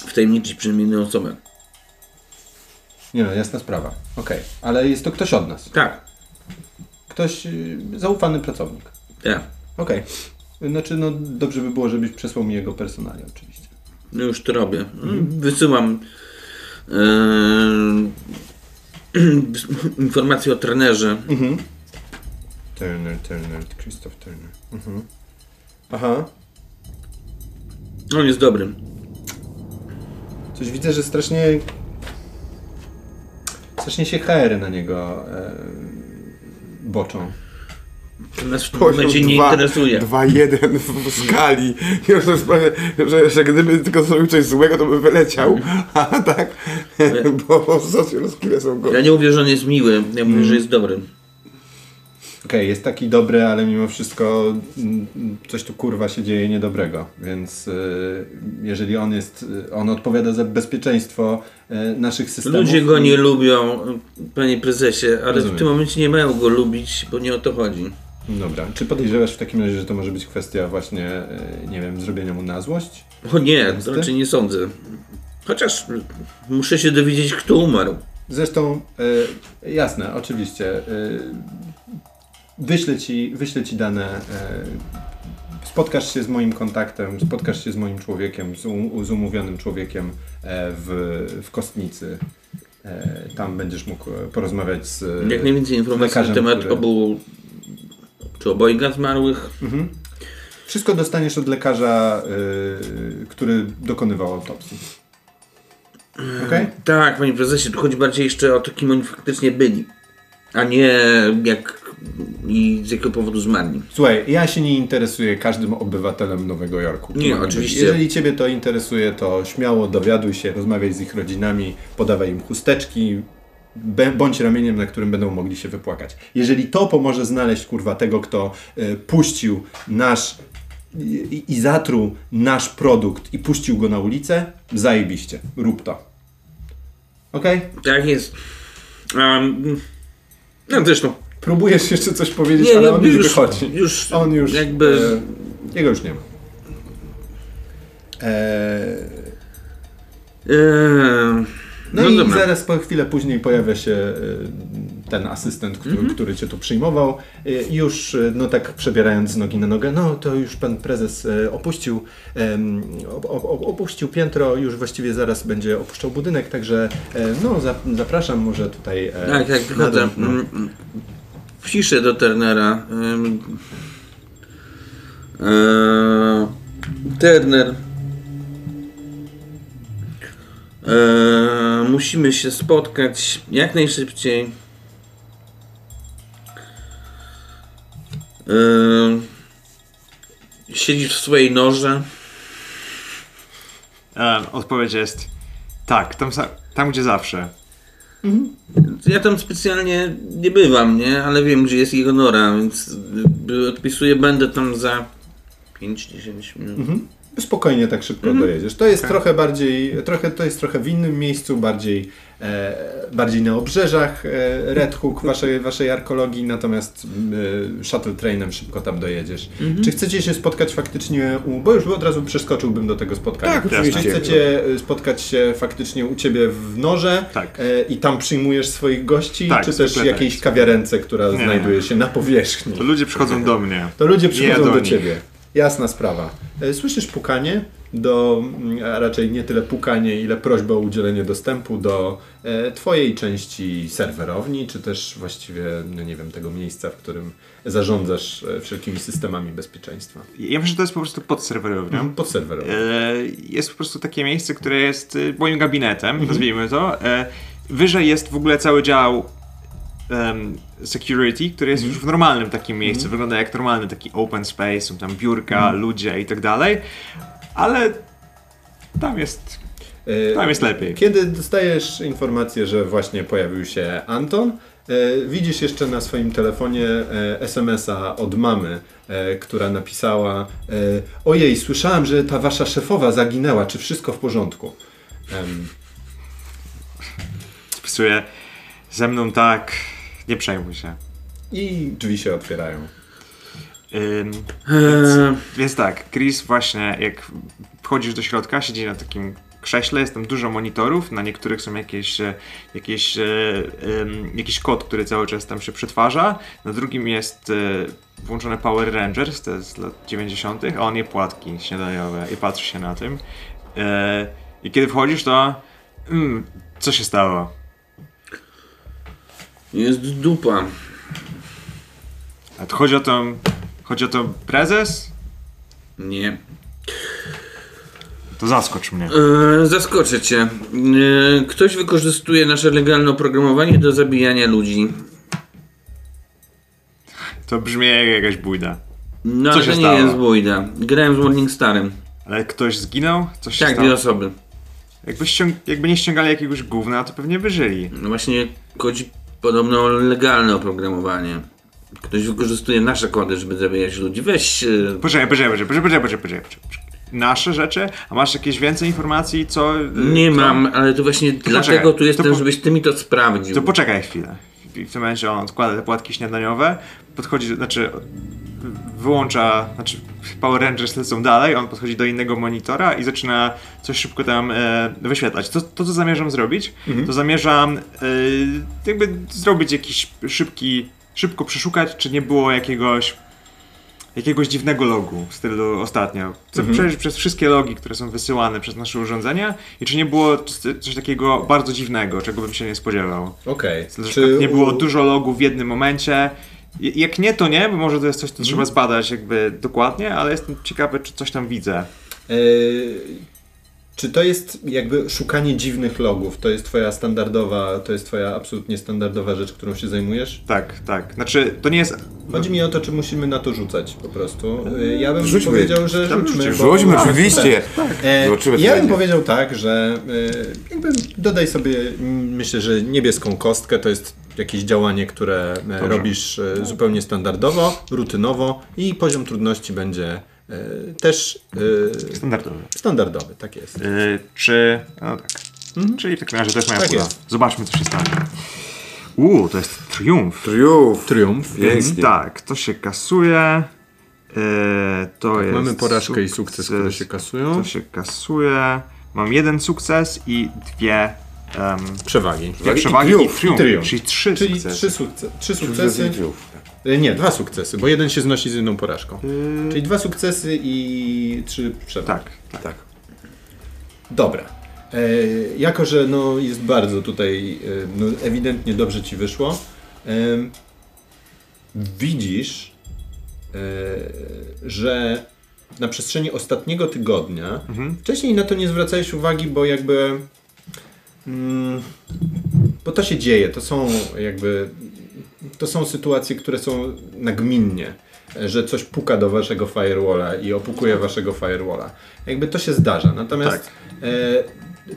wtajemniczyć przynajmniej osobę. Nie no, jasna sprawa. Okej, ale jest to ktoś od nas. Tak, Ktoś, y, zaufany pracownik. tak. Okej. Znaczy, no dobrze by było, żebyś przesłał mi jego personalia oczywiście. No już to robię. Wysyłam yy, [clears throat] informacje o trenerze. Mhm. Turner, Turner, Christoph Turner. Mhm. Aha. On jest dobrym. Coś widzę, że strasznie. Strasznie się HR na niego e, boczą. To nas w tym momencie nie interesuje. 2-1 w, skali. On sobie sprawia, że, że gdyby tylko zrobił coś złego, to by wyleciał. A tak, bo skille są go. Ja nie mówię, że on jest miły, ja mówię, że jest dobry. Okej, jest taki dobry, ale mimo wszystko mm, coś tu kurwa się dzieje niedobrego, więc e, jeżeli on jest, e, on odpowiada za bezpieczeństwo e, naszych systemów. Ludzie go nie lubią, panie prezesie, ale Rozumiem. w tym momencie nie mają go lubić, bo nie o to chodzi. Dobra, czy podejrzewasz w takim razie, że to może być kwestia właśnie, nie wiem, zrobienia mu na złość? O nie, to raczej nie sądzę. Chociaż muszę się dowiedzieć, kto umarł. Zresztą, e, jasne, oczywiście. E, wyślę, ci, wyślę ci dane e, spotkasz się z moim kontaktem, spotkasz się z moim człowiekiem, z, um, z umówionym człowiekiem e, w, w Kostnicy. E, tam będziesz mógł porozmawiać z Jak najwięcej informacji na temat który- obu czy obojga zmarłych. Wszystko dostaniesz od lekarza, y, który dokonywał autopsji. Okej? Tak, panie prezesie, tu chodzi bardziej jeszcze o to, kim oni faktycznie byli. A nie jak i z jakiego powodu zmarli. Słuchaj, ja się nie interesuję każdym obywatelem Nowego Jorku. Nie, być. oczywiście. Jeżeli Ciebie to interesuje, to śmiało dowiaduj się, rozmawiaj z ich rodzinami, podawaj im chusteczki, bądź ramieniem, na którym będą mogli się wypłakać. Jeżeli to pomoże znaleźć, kurwa, tego, kto y, puścił nasz i, i zatruł nasz produkt i puścił go na ulicę, zajebiście. Rób to. Okej? Tak jest. Um, no zresztą. Próbujesz jeszcze coś powiedzieć, Nie, ale nie, on już, już- wychodzi. już on już. jakby- E, jego już nie ma. E, no, no i dobra. zaraz po chwilę później pojawia się e, ten asystent, który, Mhm. który cię tu przyjmował. E, już, e, no tak przebierając z nogi na nogę, no to już pan prezes opuścił, opuścił piętro, już właściwie zaraz będzie opuszczał budynek, także no za, zapraszam może tutaj. Tak, tak, na wychodzę. dół, no. Wciszę do Turnera. Eee, Turner. Eee, musimy się spotkać jak najszybciej. Eee, siedzisz w swojej norze. E, odpowiedź jest tak, tam, tam gdzie zawsze. Ja tam specjalnie nie bywam, nie? Ale wiem, gdzie jest jego nora, więc odpisuję, będę tam za 5-10 minut. Spokojnie tak szybko Mhm. dojedziesz. To jest trochę bardziej, trochę, to jest trochę w innym miejscu, bardziej, e, bardziej na obrzeżach e, Red Hook waszej, waszej arkologii, natomiast e, shuttle trainem szybko tam dojedziesz. Mhm. Czy chcecie się spotkać faktycznie u, bo już od razu przeskoczyłbym do tego spotkania. Tak, Czy oczywiście. chcecie e, spotkać się faktycznie u ciebie w Norze Tak. e, i tam przyjmujesz swoich gości, Tak, czy też zwykle tak. jakiejś kawiarence, która Nie. znajduje się na powierzchni? To ludzie przychodzą do mnie. To ludzie przychodzą do do, ciebie. Jasna sprawa. E, Słyszysz pukanie do, mm, a raczej nie tyle pukanie, ile prośba o udzielenie dostępu do e, twojej części serwerowni, czy też właściwie, no nie wiem, tego miejsca, w którym zarządzasz e, wszelkimi systemami bezpieczeństwa. Ja myślę, że to jest po prostu pod serwerownią. Pod serwerownią. E, jest po prostu takie miejsce, które jest moim gabinetem, nazwijmy to. Wyżej jest w ogóle cały dział security, który jest już w normalnym takim miejscu. Wygląda jak normalny taki open space, są tam biurka, ludzie i tak dalej. Ale tam jest, E, tam jest lepiej. Kiedy dostajesz informację, że właśnie pojawił się Anton, e, widzisz jeszcze na swoim telefonie e, SMS-a od mamy, która napisała Ojej, słyszałam, że ta wasza szefowa zaginęła, czy wszystko w porządku? Em, Spisuję ze mną tak, nie przejmuj się. I drzwi się otwierają. Ym, Eee, Więc tak, Chris właśnie jak wchodzisz do środka, siedzi na takim krześle, jest tam dużo monitorów, na niektórych są jakieś, e, jakieś, e, jakiś kod, który cały czas tam się przetwarza, na drugim jest e, włączone Power Rangers, to jest z lat 90., a on je płatki śniadaniowe i patrzy się na tym. I kiedy wchodzisz, to mm, co się stało? Jest dupa. A to chodzi o to, chodzi o to prezes? Nie. To zaskocz mnie. Eee, zaskoczę cię. Eee, ktoś wykorzystuje nasze legalne oprogramowanie do zabijania ludzi. To brzmi jak jakaś bójda. No Co ale się to nie stało? jest bójda. Grałem z Morningstarem. Ale ktoś zginął? Coś się Tak, stało? dwie osoby. Jakby, ściąg- jakby nie ściągali jakiegoś gówna, to pewnie by żyli. No właśnie chodzi podobno legalne oprogramowanie. Ktoś wykorzystuje nasze kody, żeby zabijać ludzi. Weź. eee, Poczekaj, poczekaj, poczekaj, poczekaj, poczekaj, poczekaj, poczekaj. Nasze rzeczy? A masz jakieś więcej informacji, co... y, Nie co? mam, ale to właśnie dlatego tu to jestem, po- żebyś ty mi to sprawdził. To poczekaj chwilę. I w tym momencie on odkłada te płatki śniadaniowe, podchodzi, znaczy wyłącza, znaczy Power Rangers lecą dalej, on podchodzi do innego monitora i zaczyna coś szybko tam e, wyświetlać. To, to, co zamierzam zrobić, to zamierzam e, jakby zrobić jakiś szybki, szybko przeszukać, czy nie było jakiegoś jakiegoś dziwnego logu w stylu ostatnio. Chcę przejrzeć przez wszystkie logi, które są wysyłane przez nasze urządzenia i czy nie było coś, takiego bardzo dziwnego, czego bym się nie spodziewał. Okej. To, że tak nie było dużo logów w jednym momencie. Jak nie, to nie, bo może to jest coś, co trzeba zbadać jakby dokładnie, ale jestem ciekawy, czy coś tam widzę. E, czy to jest jakby szukanie dziwnych logów? To jest twoja standardowa, to jest twoja absolutnie standardowa rzecz, którą się zajmujesz? Tak, tak. Znaczy, to nie jest... Chodzi mi o to, czy musimy na to rzucać po prostu. E, Ja bym Rzućmy. powiedział, że Tam rzućmy. rzućmy. bo- Rzućmy, Tak, oczywiście. E, Zobaczymy, co ja bym będzie. powiedział tak, że e, jakby dodaj sobie, mm, myślę, że niebieską kostkę to jest jakieś działanie, które e, robisz e, zupełnie standardowo, rutynowo i poziom trudności będzie e, też Standardowy. standardowy, tak jest. Yy, czy... No tak. Czyli w takim razie jest moja Tak pula. jest. Zobaczmy, co się stanie. Uuu, to jest triumf. Triumf. Triumf. Pięknie. Tak, to się kasuje. Yy, to jest. Mamy porażkę i sukces, które się kasują. To się kasuje. Mam jeden sukces i dwie. Um, Przewagi. i przewagi i triumf, triumf, i triumf. Czyli trzy Czyli sukcesy. trzy, sukce trzy Sukcesy. E, Nie, dwa sukcesy, bo jeden się znosi z jedną porażką. Yy, Czyli dwa sukcesy i trzy przewagi. tak, tak. Tak. Dobra. E, jako, że no, jest bardzo tutaj, e, no, ewidentnie dobrze ci wyszło, e, widzisz, e, że na przestrzeni ostatniego tygodnia, Mhm. wcześniej na to nie zwracałeś uwagi, bo jakby. Mm, bo to się dzieje, to są jakby. To są sytuacje, które są nagminnie, e, że coś puka do waszego firewalla i opukuje waszego firewalla. Jakby to się zdarza. Natomiast e,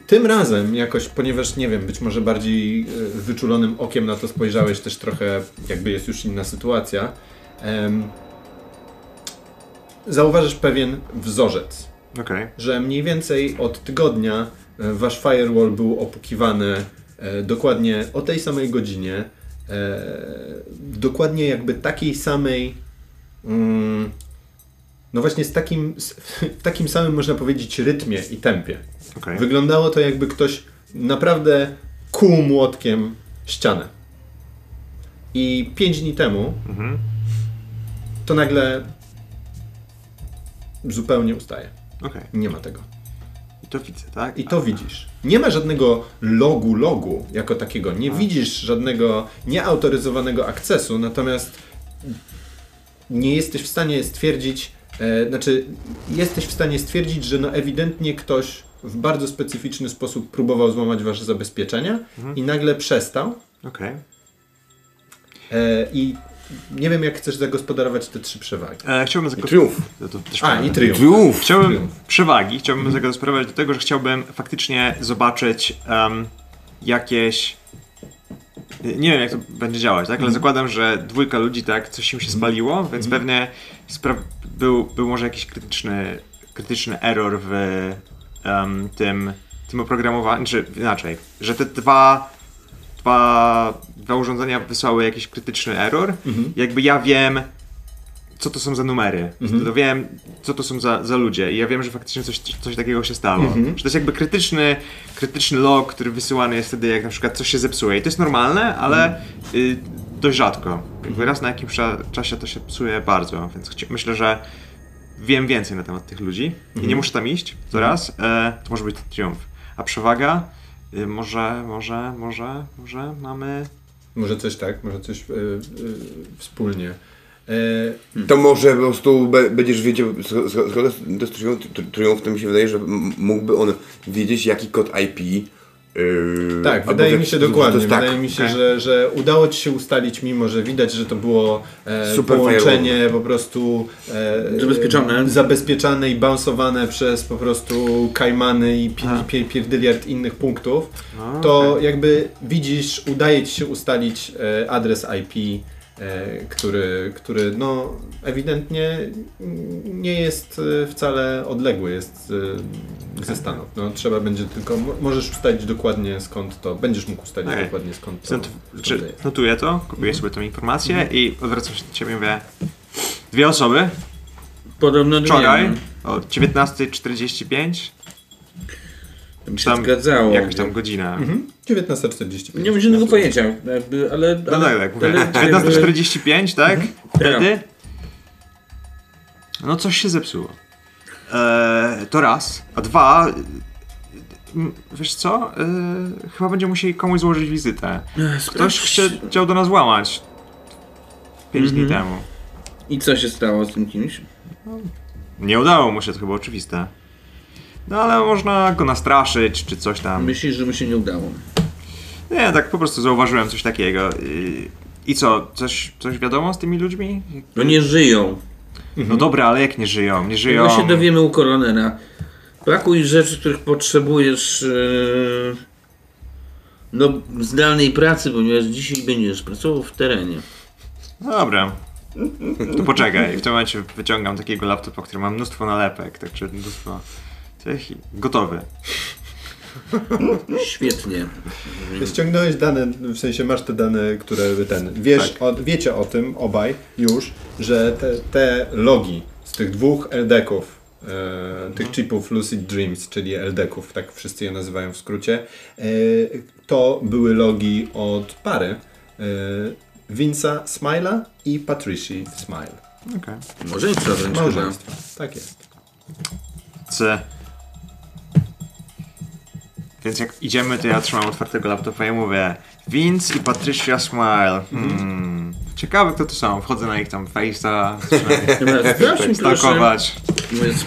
tym razem jakoś, ponieważ nie wiem, być może bardziej e, wyczulonym okiem na to spojrzałeś, też trochę jakby jest już inna sytuacja. em, zauważysz pewien wzorzec Okej. że mniej więcej od tygodnia e, wasz firewall był opukiwany e, dokładnie o tej samej godzinie, e, dokładnie jakby takiej samej, mm, no właśnie z takim, w takim samym można powiedzieć rytmie i tempie. Okej. Wyglądało to jakby ktoś naprawdę kuł młotkiem ścianę. I pięć dni temu Mhm. to nagle zupełnie ustaje. Okej. Nie ma tego. I to widzę, tak? I to widzisz. Nie ma żadnego logu logu jako takiego. Nie widzisz żadnego nieautoryzowanego akcesu, natomiast nie jesteś w stanie stwierdzić, e, znaczy jesteś w stanie stwierdzić, że no ewidentnie ktoś w bardzo specyficzny sposób próbował złamać wasze zabezpieczenia i nagle przestał. Okej. E, I nie wiem, jak chcesz zagospodarować te trzy przewagi. E, Chciałbym I zago- triumf. To, to też A, i triumf. Triumf. Chciałbym Triumf. przewagi, chciałbym zagospodarować do tego, że chciałbym faktycznie zobaczyć em, jakieś. Nie wiem, jak to będzie działać, tak? Ale zakładam, że dwójka ludzi, tak, coś im się spaliło, więc pewnie spra- był, był może jakiś krytyczny, krytyczny error w em, tym, tym oprogramowaniu, czy inaczej, że te dwa, dwa, dwa urządzenia wysłały jakiś krytyczny error. Jakby ja wiem, co to są za numery. To wiem, co to są za, za ludzie. I ja wiem, że faktycznie coś, coś takiego się stało. Że to jest jakby krytyczny, krytyczny log, który wysyłany jest wtedy, jak na przykład coś się zepsuje. I to jest normalne, ale y, dość rzadko. Jakby raz na jakimś cza- czasie to się psuje bardzo, więc myślę, że wiem więcej na temat tych ludzi i nie muszę tam iść, to raz. E, to może być triumf. A przewaga? Y, może, może, może, może mamy... Może coś tak, może coś e, e, wspólnie. E, To może po prostu be, będziesz wiedział, sk- sk- skoro to jest- triumf, tr- triumf, to mi się wydaje, że mógłby on wiedzieć jaki kod IP. Yy, Tak, wydaje mi się dokładnie. tak. Wydaje mi się, że, że udało ci się ustalić, mimo że widać, że to było e, Super połączenie po prostu e, Zabezpieczone. zabezpieczane i bounsowane przez po prostu kajmany i pi, A. pi, pierdyliard innych punktów. No, To okej. jakby widzisz, udaje ci się ustalić e, adres IP, który, który no ewidentnie nie jest e, wcale odległy, jest e, ze Stanów. No, trzeba będzie tylko, mo- możesz ustalić dokładnie skąd to, będziesz mógł ustalić Okej. dokładnie skąd to, Znaczy, skąd czy to jest. notuję to, kopiuję sobie tą informację i odwracam się do ciebie i mówię dwie osoby Podobno dwie, wczoraj no. o 19.45 To by się tam zgadzało. jakaś tam godzina. Mhm. 19.45. Nie mam żadnego pojęcia, jakby, ale... No ale, tak, tak, mówię. ale- [laughs] 19.45, tak? Wtedy No coś się zepsuło. Eee, to raz. A dwa... Wiesz co? Eee, chyba będziemy musieli komuś złożyć wizytę. Ktoś chciał do nas łamać. Pięć dni temu. I co się stało z tym kimś? Nie udało mu się, to chyba oczywiste. No ale można go nastraszyć, czy coś tam. Myślisz, że mu się nie udało? Nie, tak po prostu zauważyłem coś takiego. I- co, coś, coś wiadomo z tymi ludźmi? No nie żyją. No dobra, ale jak nie żyją? Nie żyją. Tego się dowiemy u koronera. Pakuj rzeczy, których potrzebujesz yy, no, zdalnej pracy, ponieważ dzisiaj będziesz pracował w terenie. No dobra. To poczekaj, w tym momencie wyciągam takiego laptopa, który ma mnóstwo nalepek, także mnóstwo... Gotowy. [laughs] Świetnie. Ściągnąłeś dane, w sensie masz te dane, które ten. Wiesz, Tak. o, wiecie o tym obaj już, że te, te logi z tych dwóch LDK-ów, e, tych chipów Lucid Dreams, czyli LDK-ów, tak wszyscy je nazywają w skrócie, e, to były logi od pary e, Vince'a Smile'a i Patricia Smile. Okej. Małżeństwo wręcz. Małżeństwa. Tak jest. C. Więc jak idziemy, to ja trzymam otwartego laptopa i mówię Vince i Patricia Smile. Hmm. Ciekawe kto to są. Wchodzę na ich tam face'a, [laughs] stalkować.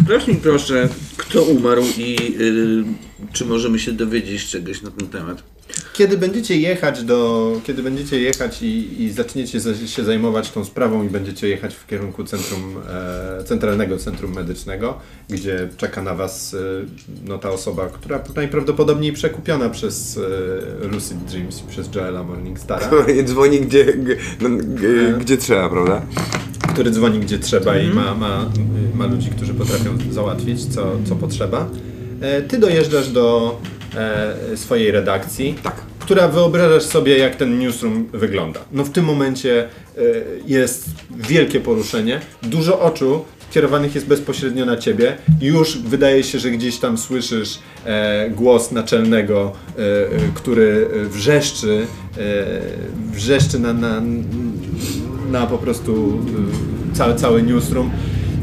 sprawdź mi proszę, kto umarł i yy, czy możemy się dowiedzieć czegoś na ten temat. Kiedy będziecie jechać do, kiedy będziecie jechać i, i zaczniecie za- się zajmować tą sprawą i będziecie jechać w kierunku centrum, e, centralnego centrum medycznego, gdzie czeka na was e, no, ta osoba, która najprawdopodobniej przekupiona przez e, Lucid Dreams i przez Joela Morningstara, [laughs] Dzwoni gdzie, g- no, g- gdzie trzeba, prawda? który dzwoni gdzie trzeba i ma, ma, ma ludzi, którzy potrafią załatwić co, co potrzeba. E, ty dojeżdżasz do e, swojej redakcji, Tak. która wyobrażasz sobie, jak ten newsroom wygląda. No w tym momencie e, jest wielkie poruszenie, dużo oczu kierowanych jest bezpośrednio na ciebie. Już wydaje się, że gdzieś tam słyszysz e, głos naczelnego, e, e, który wrzeszczy, e, wrzeszczy na, na, na po prostu e, cały, cały newsroom.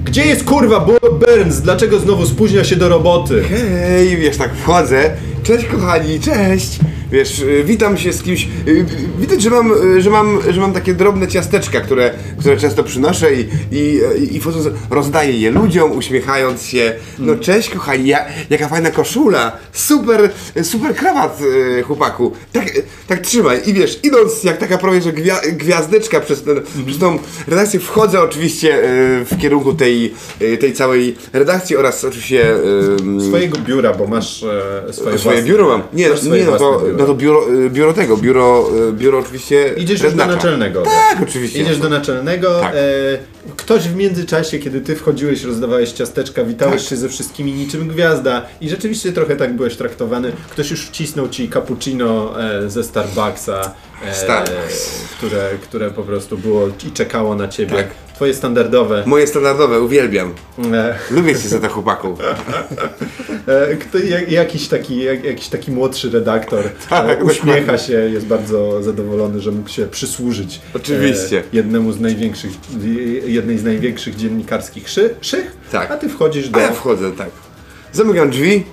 Gdzie jest kurwa Bo- Burns? Dlaczego znowu spóźnia się do roboty? Hej, wiesz, tak wchodzę. Cześć kochani, cześć! Wiesz, y, witam się z kimś. y, y, Widać, że mam, że mam, że mam takie drobne ciasteczka, które, które często przynoszę i, i, i wchodząc rozdaję je ludziom, uśmiechając się. No cześć kochani, ja, jaka fajna koszula, super, super krawat chłopaku. Tak, tak trzymaj. I wiesz, idąc jak taka prawie, że gwia, gwiazdeczka przez, ten, przez tą redakcję, wchodzę oczywiście w kierunku tej, tej całej redakcji oraz oczywiście... Swojego biura, bo masz e, swoje, Swoje biuro mam. Nie, nie no, to. No to biuro, y, biuro tego, biuro, y, biuro oczywiście. Idziesz już do naczelnego. Tak, oczywiście. Idziesz do naczelnego. Tak. E, ktoś w międzyczasie, kiedy ty wchodziłeś, rozdawałeś ciasteczka, witałeś Tak. się ze wszystkimi niczym gwiazda i rzeczywiście trochę tak byłeś traktowany. Ktoś już wcisnął ci cappuccino e, ze Starbucksa, e, Starbucks. które, które po prostu było i czekało na ciebie. Tak. Twoje standardowe. Moje standardowe, uwielbiam. E, Lubię cię za to chłopaku. E, Kto, jak, jakiś, taki, jak, jakiś taki młodszy redaktor [laughs] Tak, e, uśmiecha dokładnie. się, jest bardzo zadowolony, że mógł się przysłużyć Oczywiście. e, jednemu z największych, jednej z największych dziennikarskich szy, szych, Tak. a ty wchodzisz do... A ja wchodzę, tak. Zamykam drzwi.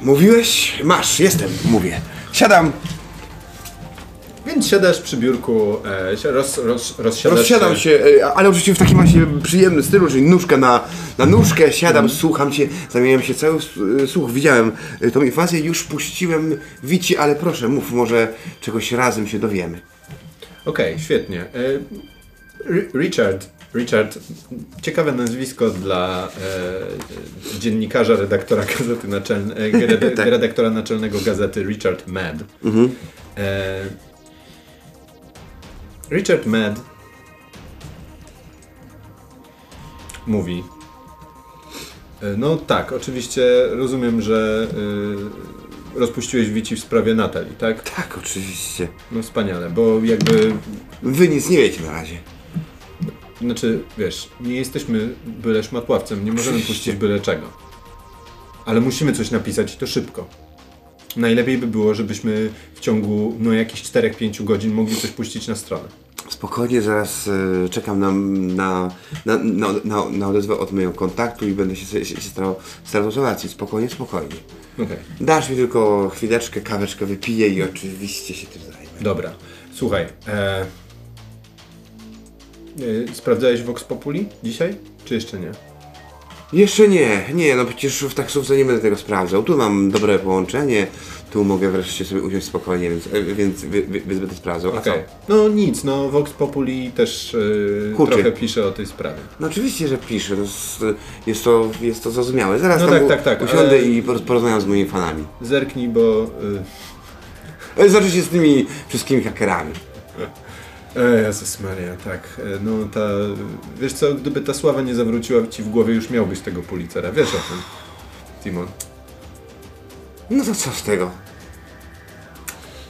Mówiłeś? Masz, jestem, mówię. Siadam, Więc siadasz przy biurku, e, się roz, roz, rozsiadasz rozsiadam się, y, ale oczywiście w takim właśnie przyjemnym stylu, czyli nóżka na, na nóżkę, siadam, Mhm. słucham cię, zamieniam się cały y, słuch. Widziałem y, tą infazję, już puściłem Wici, ale proszę, mów, może czegoś razem się dowiemy. Okej, świetnie. E, Ri- Richard, Richard, ciekawe nazwisko dla e, dziennikarza, redaktora gazety naczelnej, rede, [laughs] Tak. redaktora naczelnego gazety Richard Mad. E, Richard Mad mówi. e, No tak, oczywiście rozumiem, że e, rozpuściłeś Wici w sprawie Natalii, tak? Tak, oczywiście. No wspaniale, bo jakby Wy nic nie wiecie na razie. Znaczy, wiesz, nie jesteśmy byle szmatławcem, nie możemy Oczywiście. puścić byle czego. Ale musimy coś napisać i to szybko. Najlepiej by było, żebyśmy w ciągu no jakichś 4-5 godzin mogli coś puścić na stronę. Spokojnie, zaraz e, czekam na, na, na, na, na, na odezwę od mojego kontaktu i będę się, się, się starał, starał załatwić. Spokojnie, spokojnie. Okej. Dasz mi tylko chwileczkę, kaweczkę wypiję i oczywiście się tym zajmę. Dobra, słuchaj. E... e, Sprawdzałeś Vox Populi dzisiaj? Czy jeszcze nie? Jeszcze nie, nie, no przecież w taksówce nie będę tego sprawdzał. Tu mam dobre połączenie, tu mogę wreszcie sobie usiąść spokojnie, więc, e, więc, więc będę sprawdzał. A Okej. co? No nic, no Vox Populi też Huczy. trochę pisze o tej sprawie. No oczywiście, że piszę, to jest, jest, to, jest to zrozumiałe. Zaraz No tam tak, u- tak, tak, usiądę ale- i poroz- porozmawiam z moimi fanami. Zerknij, bo... E... Znaczy się z tymi wszystkimi hakerami. [laughs] E, Jezus Maria, tak. E, No ta... Wiesz co, gdyby ta sława nie zawróciła ci w głowie, już miałbyś tego Pulitzera. Wiesz o tym, Timon. No to co z tego?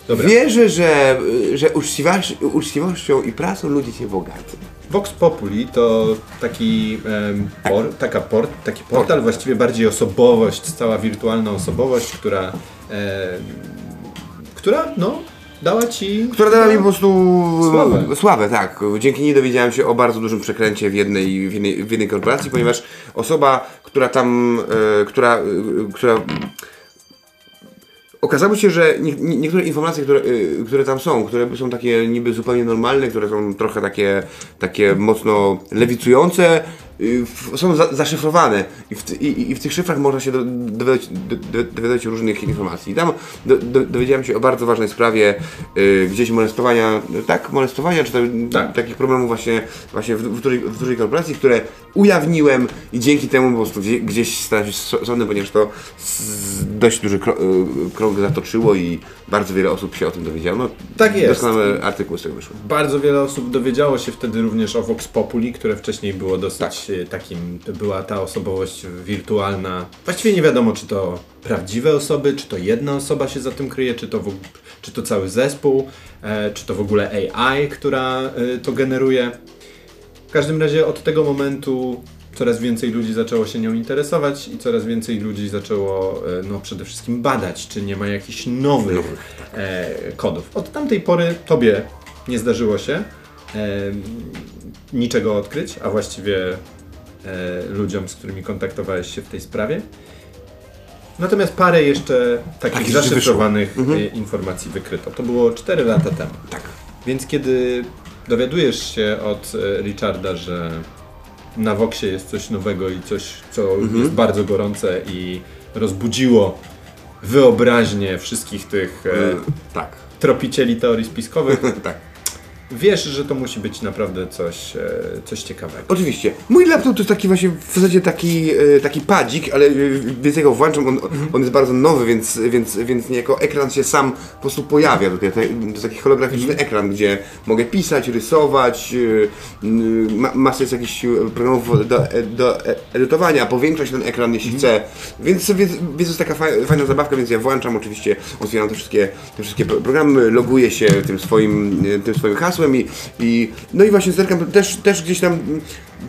Dobra. Wierzę, że, że uczciwość, uczciwością i pracą ludzie się bogacą. Vox Populi to taki, em, por, taka port, taki portal, właściwie bardziej osobowość, cała wirtualna osobowość, która, która no, dała ci... Która dała mi po prostu Sławę. sławę, tak. Dzięki niej dowiedziałem się o bardzo dużym przekręcie w jednej, w jednej, w jednej korporacji, ponieważ osoba, która tam, e, która, e, która Okazało się, że nie, nie, niektóre informacje, które, y, które tam są, które są takie niby zupełnie normalne, które są trochę takie, takie mocno lewicujące, są za, zaszyfrowane i w, i, i w tych szyfrach można się do, dowiadać, do, do, dowiadać różnych informacji. I tam do, do, dowiedziałem się o bardzo ważnej sprawie y, gdzieś molestowania, tak, molestowania, czy tam, Tak. takich problemów właśnie, właśnie w, w, dużej, w dużej korporacji, które ujawniłem i dzięki temu po prostu gdzie, gdzieś stałem się sądny, ponieważ to dość duży y, krąg zatoczyło i bardzo wiele osób się o tym dowiedziało. No, Tak jest. Doskonałe artykuły z tego wyszły. Bardzo wiele osób dowiedziało się wtedy również o Vox Populi, które wcześniej było dosyć e, takim, była ta osobowość wirtualna. Właściwie nie wiadomo, czy to prawdziwe osoby, czy to jedna osoba się za tym kryje, czy to, w, czy to cały zespół, e, czy to w ogóle AI, która e, to generuje. W każdym razie od tego momentu coraz więcej ludzi zaczęło się nią interesować i coraz więcej ludzi zaczęło e, no, przede wszystkim badać, czy nie ma jakichś nowych e, kodów. Od tamtej pory tobie nie zdarzyło się e, niczego odkryć, a właściwie e, ludziom, z którymi kontaktowałeś się w tej sprawie. Natomiast parę jeszcze takich rzeczy zaszyfrowanych e, informacji wykryto. To było 4 lata temu. Tak. Więc kiedy dowiadujesz się od e, Richarda, że na Voxie jest coś nowego i coś, co jest bardzo gorące i rozbudziło wyobraźnię wszystkich tych e, Y, tak. tropicieli teorii spiskowych, [laughs] tak. Wiesz, że to musi być naprawdę coś, e, coś ciekawego. Oczywiście. Mój laptop to jest taki właśnie w zasadzie taki, e, taki padzik, ale e, więc jego włączam, on, on jest bardzo nowy, więc, więc, więc niejako ekran się sam po prostu pojawia tutaj. To jest taki holograficzny ekran, gdzie mogę pisać, rysować, ma, masa jest jakichś programów do, do edytowania, powiększać ten ekran jeśli chcę. Więc, więc, więc jest taka fajna, zabawka, więc ja włączam oczywiście, otwieram te wszystkie, te wszystkie pro- programy, loguję się tym swoim, tym swoim hasłem i, i no i właśnie zerkam też, też gdzieś tam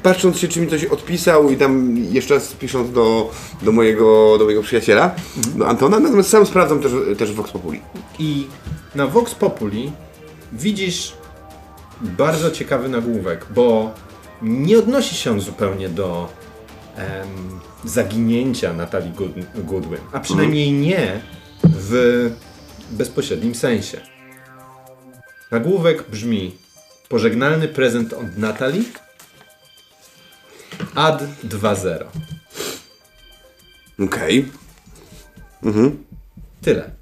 patrząc się, czy mi coś odpisał i tam jeszcze raz pisząc do, do, mojego, do mojego przyjaciela, do Antona, natomiast sam sprawdzam też, też Vox Populi. I na Vox Populi widzisz bardzo ciekawy nagłówek, bo nie odnosi się on zupełnie do em, zaginięcia Natalii Good- Goodwin, a przynajmniej nie w bezpośrednim sensie. Nagłówek brzmi Pożegnalny prezent od Natalii Ad 2.0 Okej. Tyle.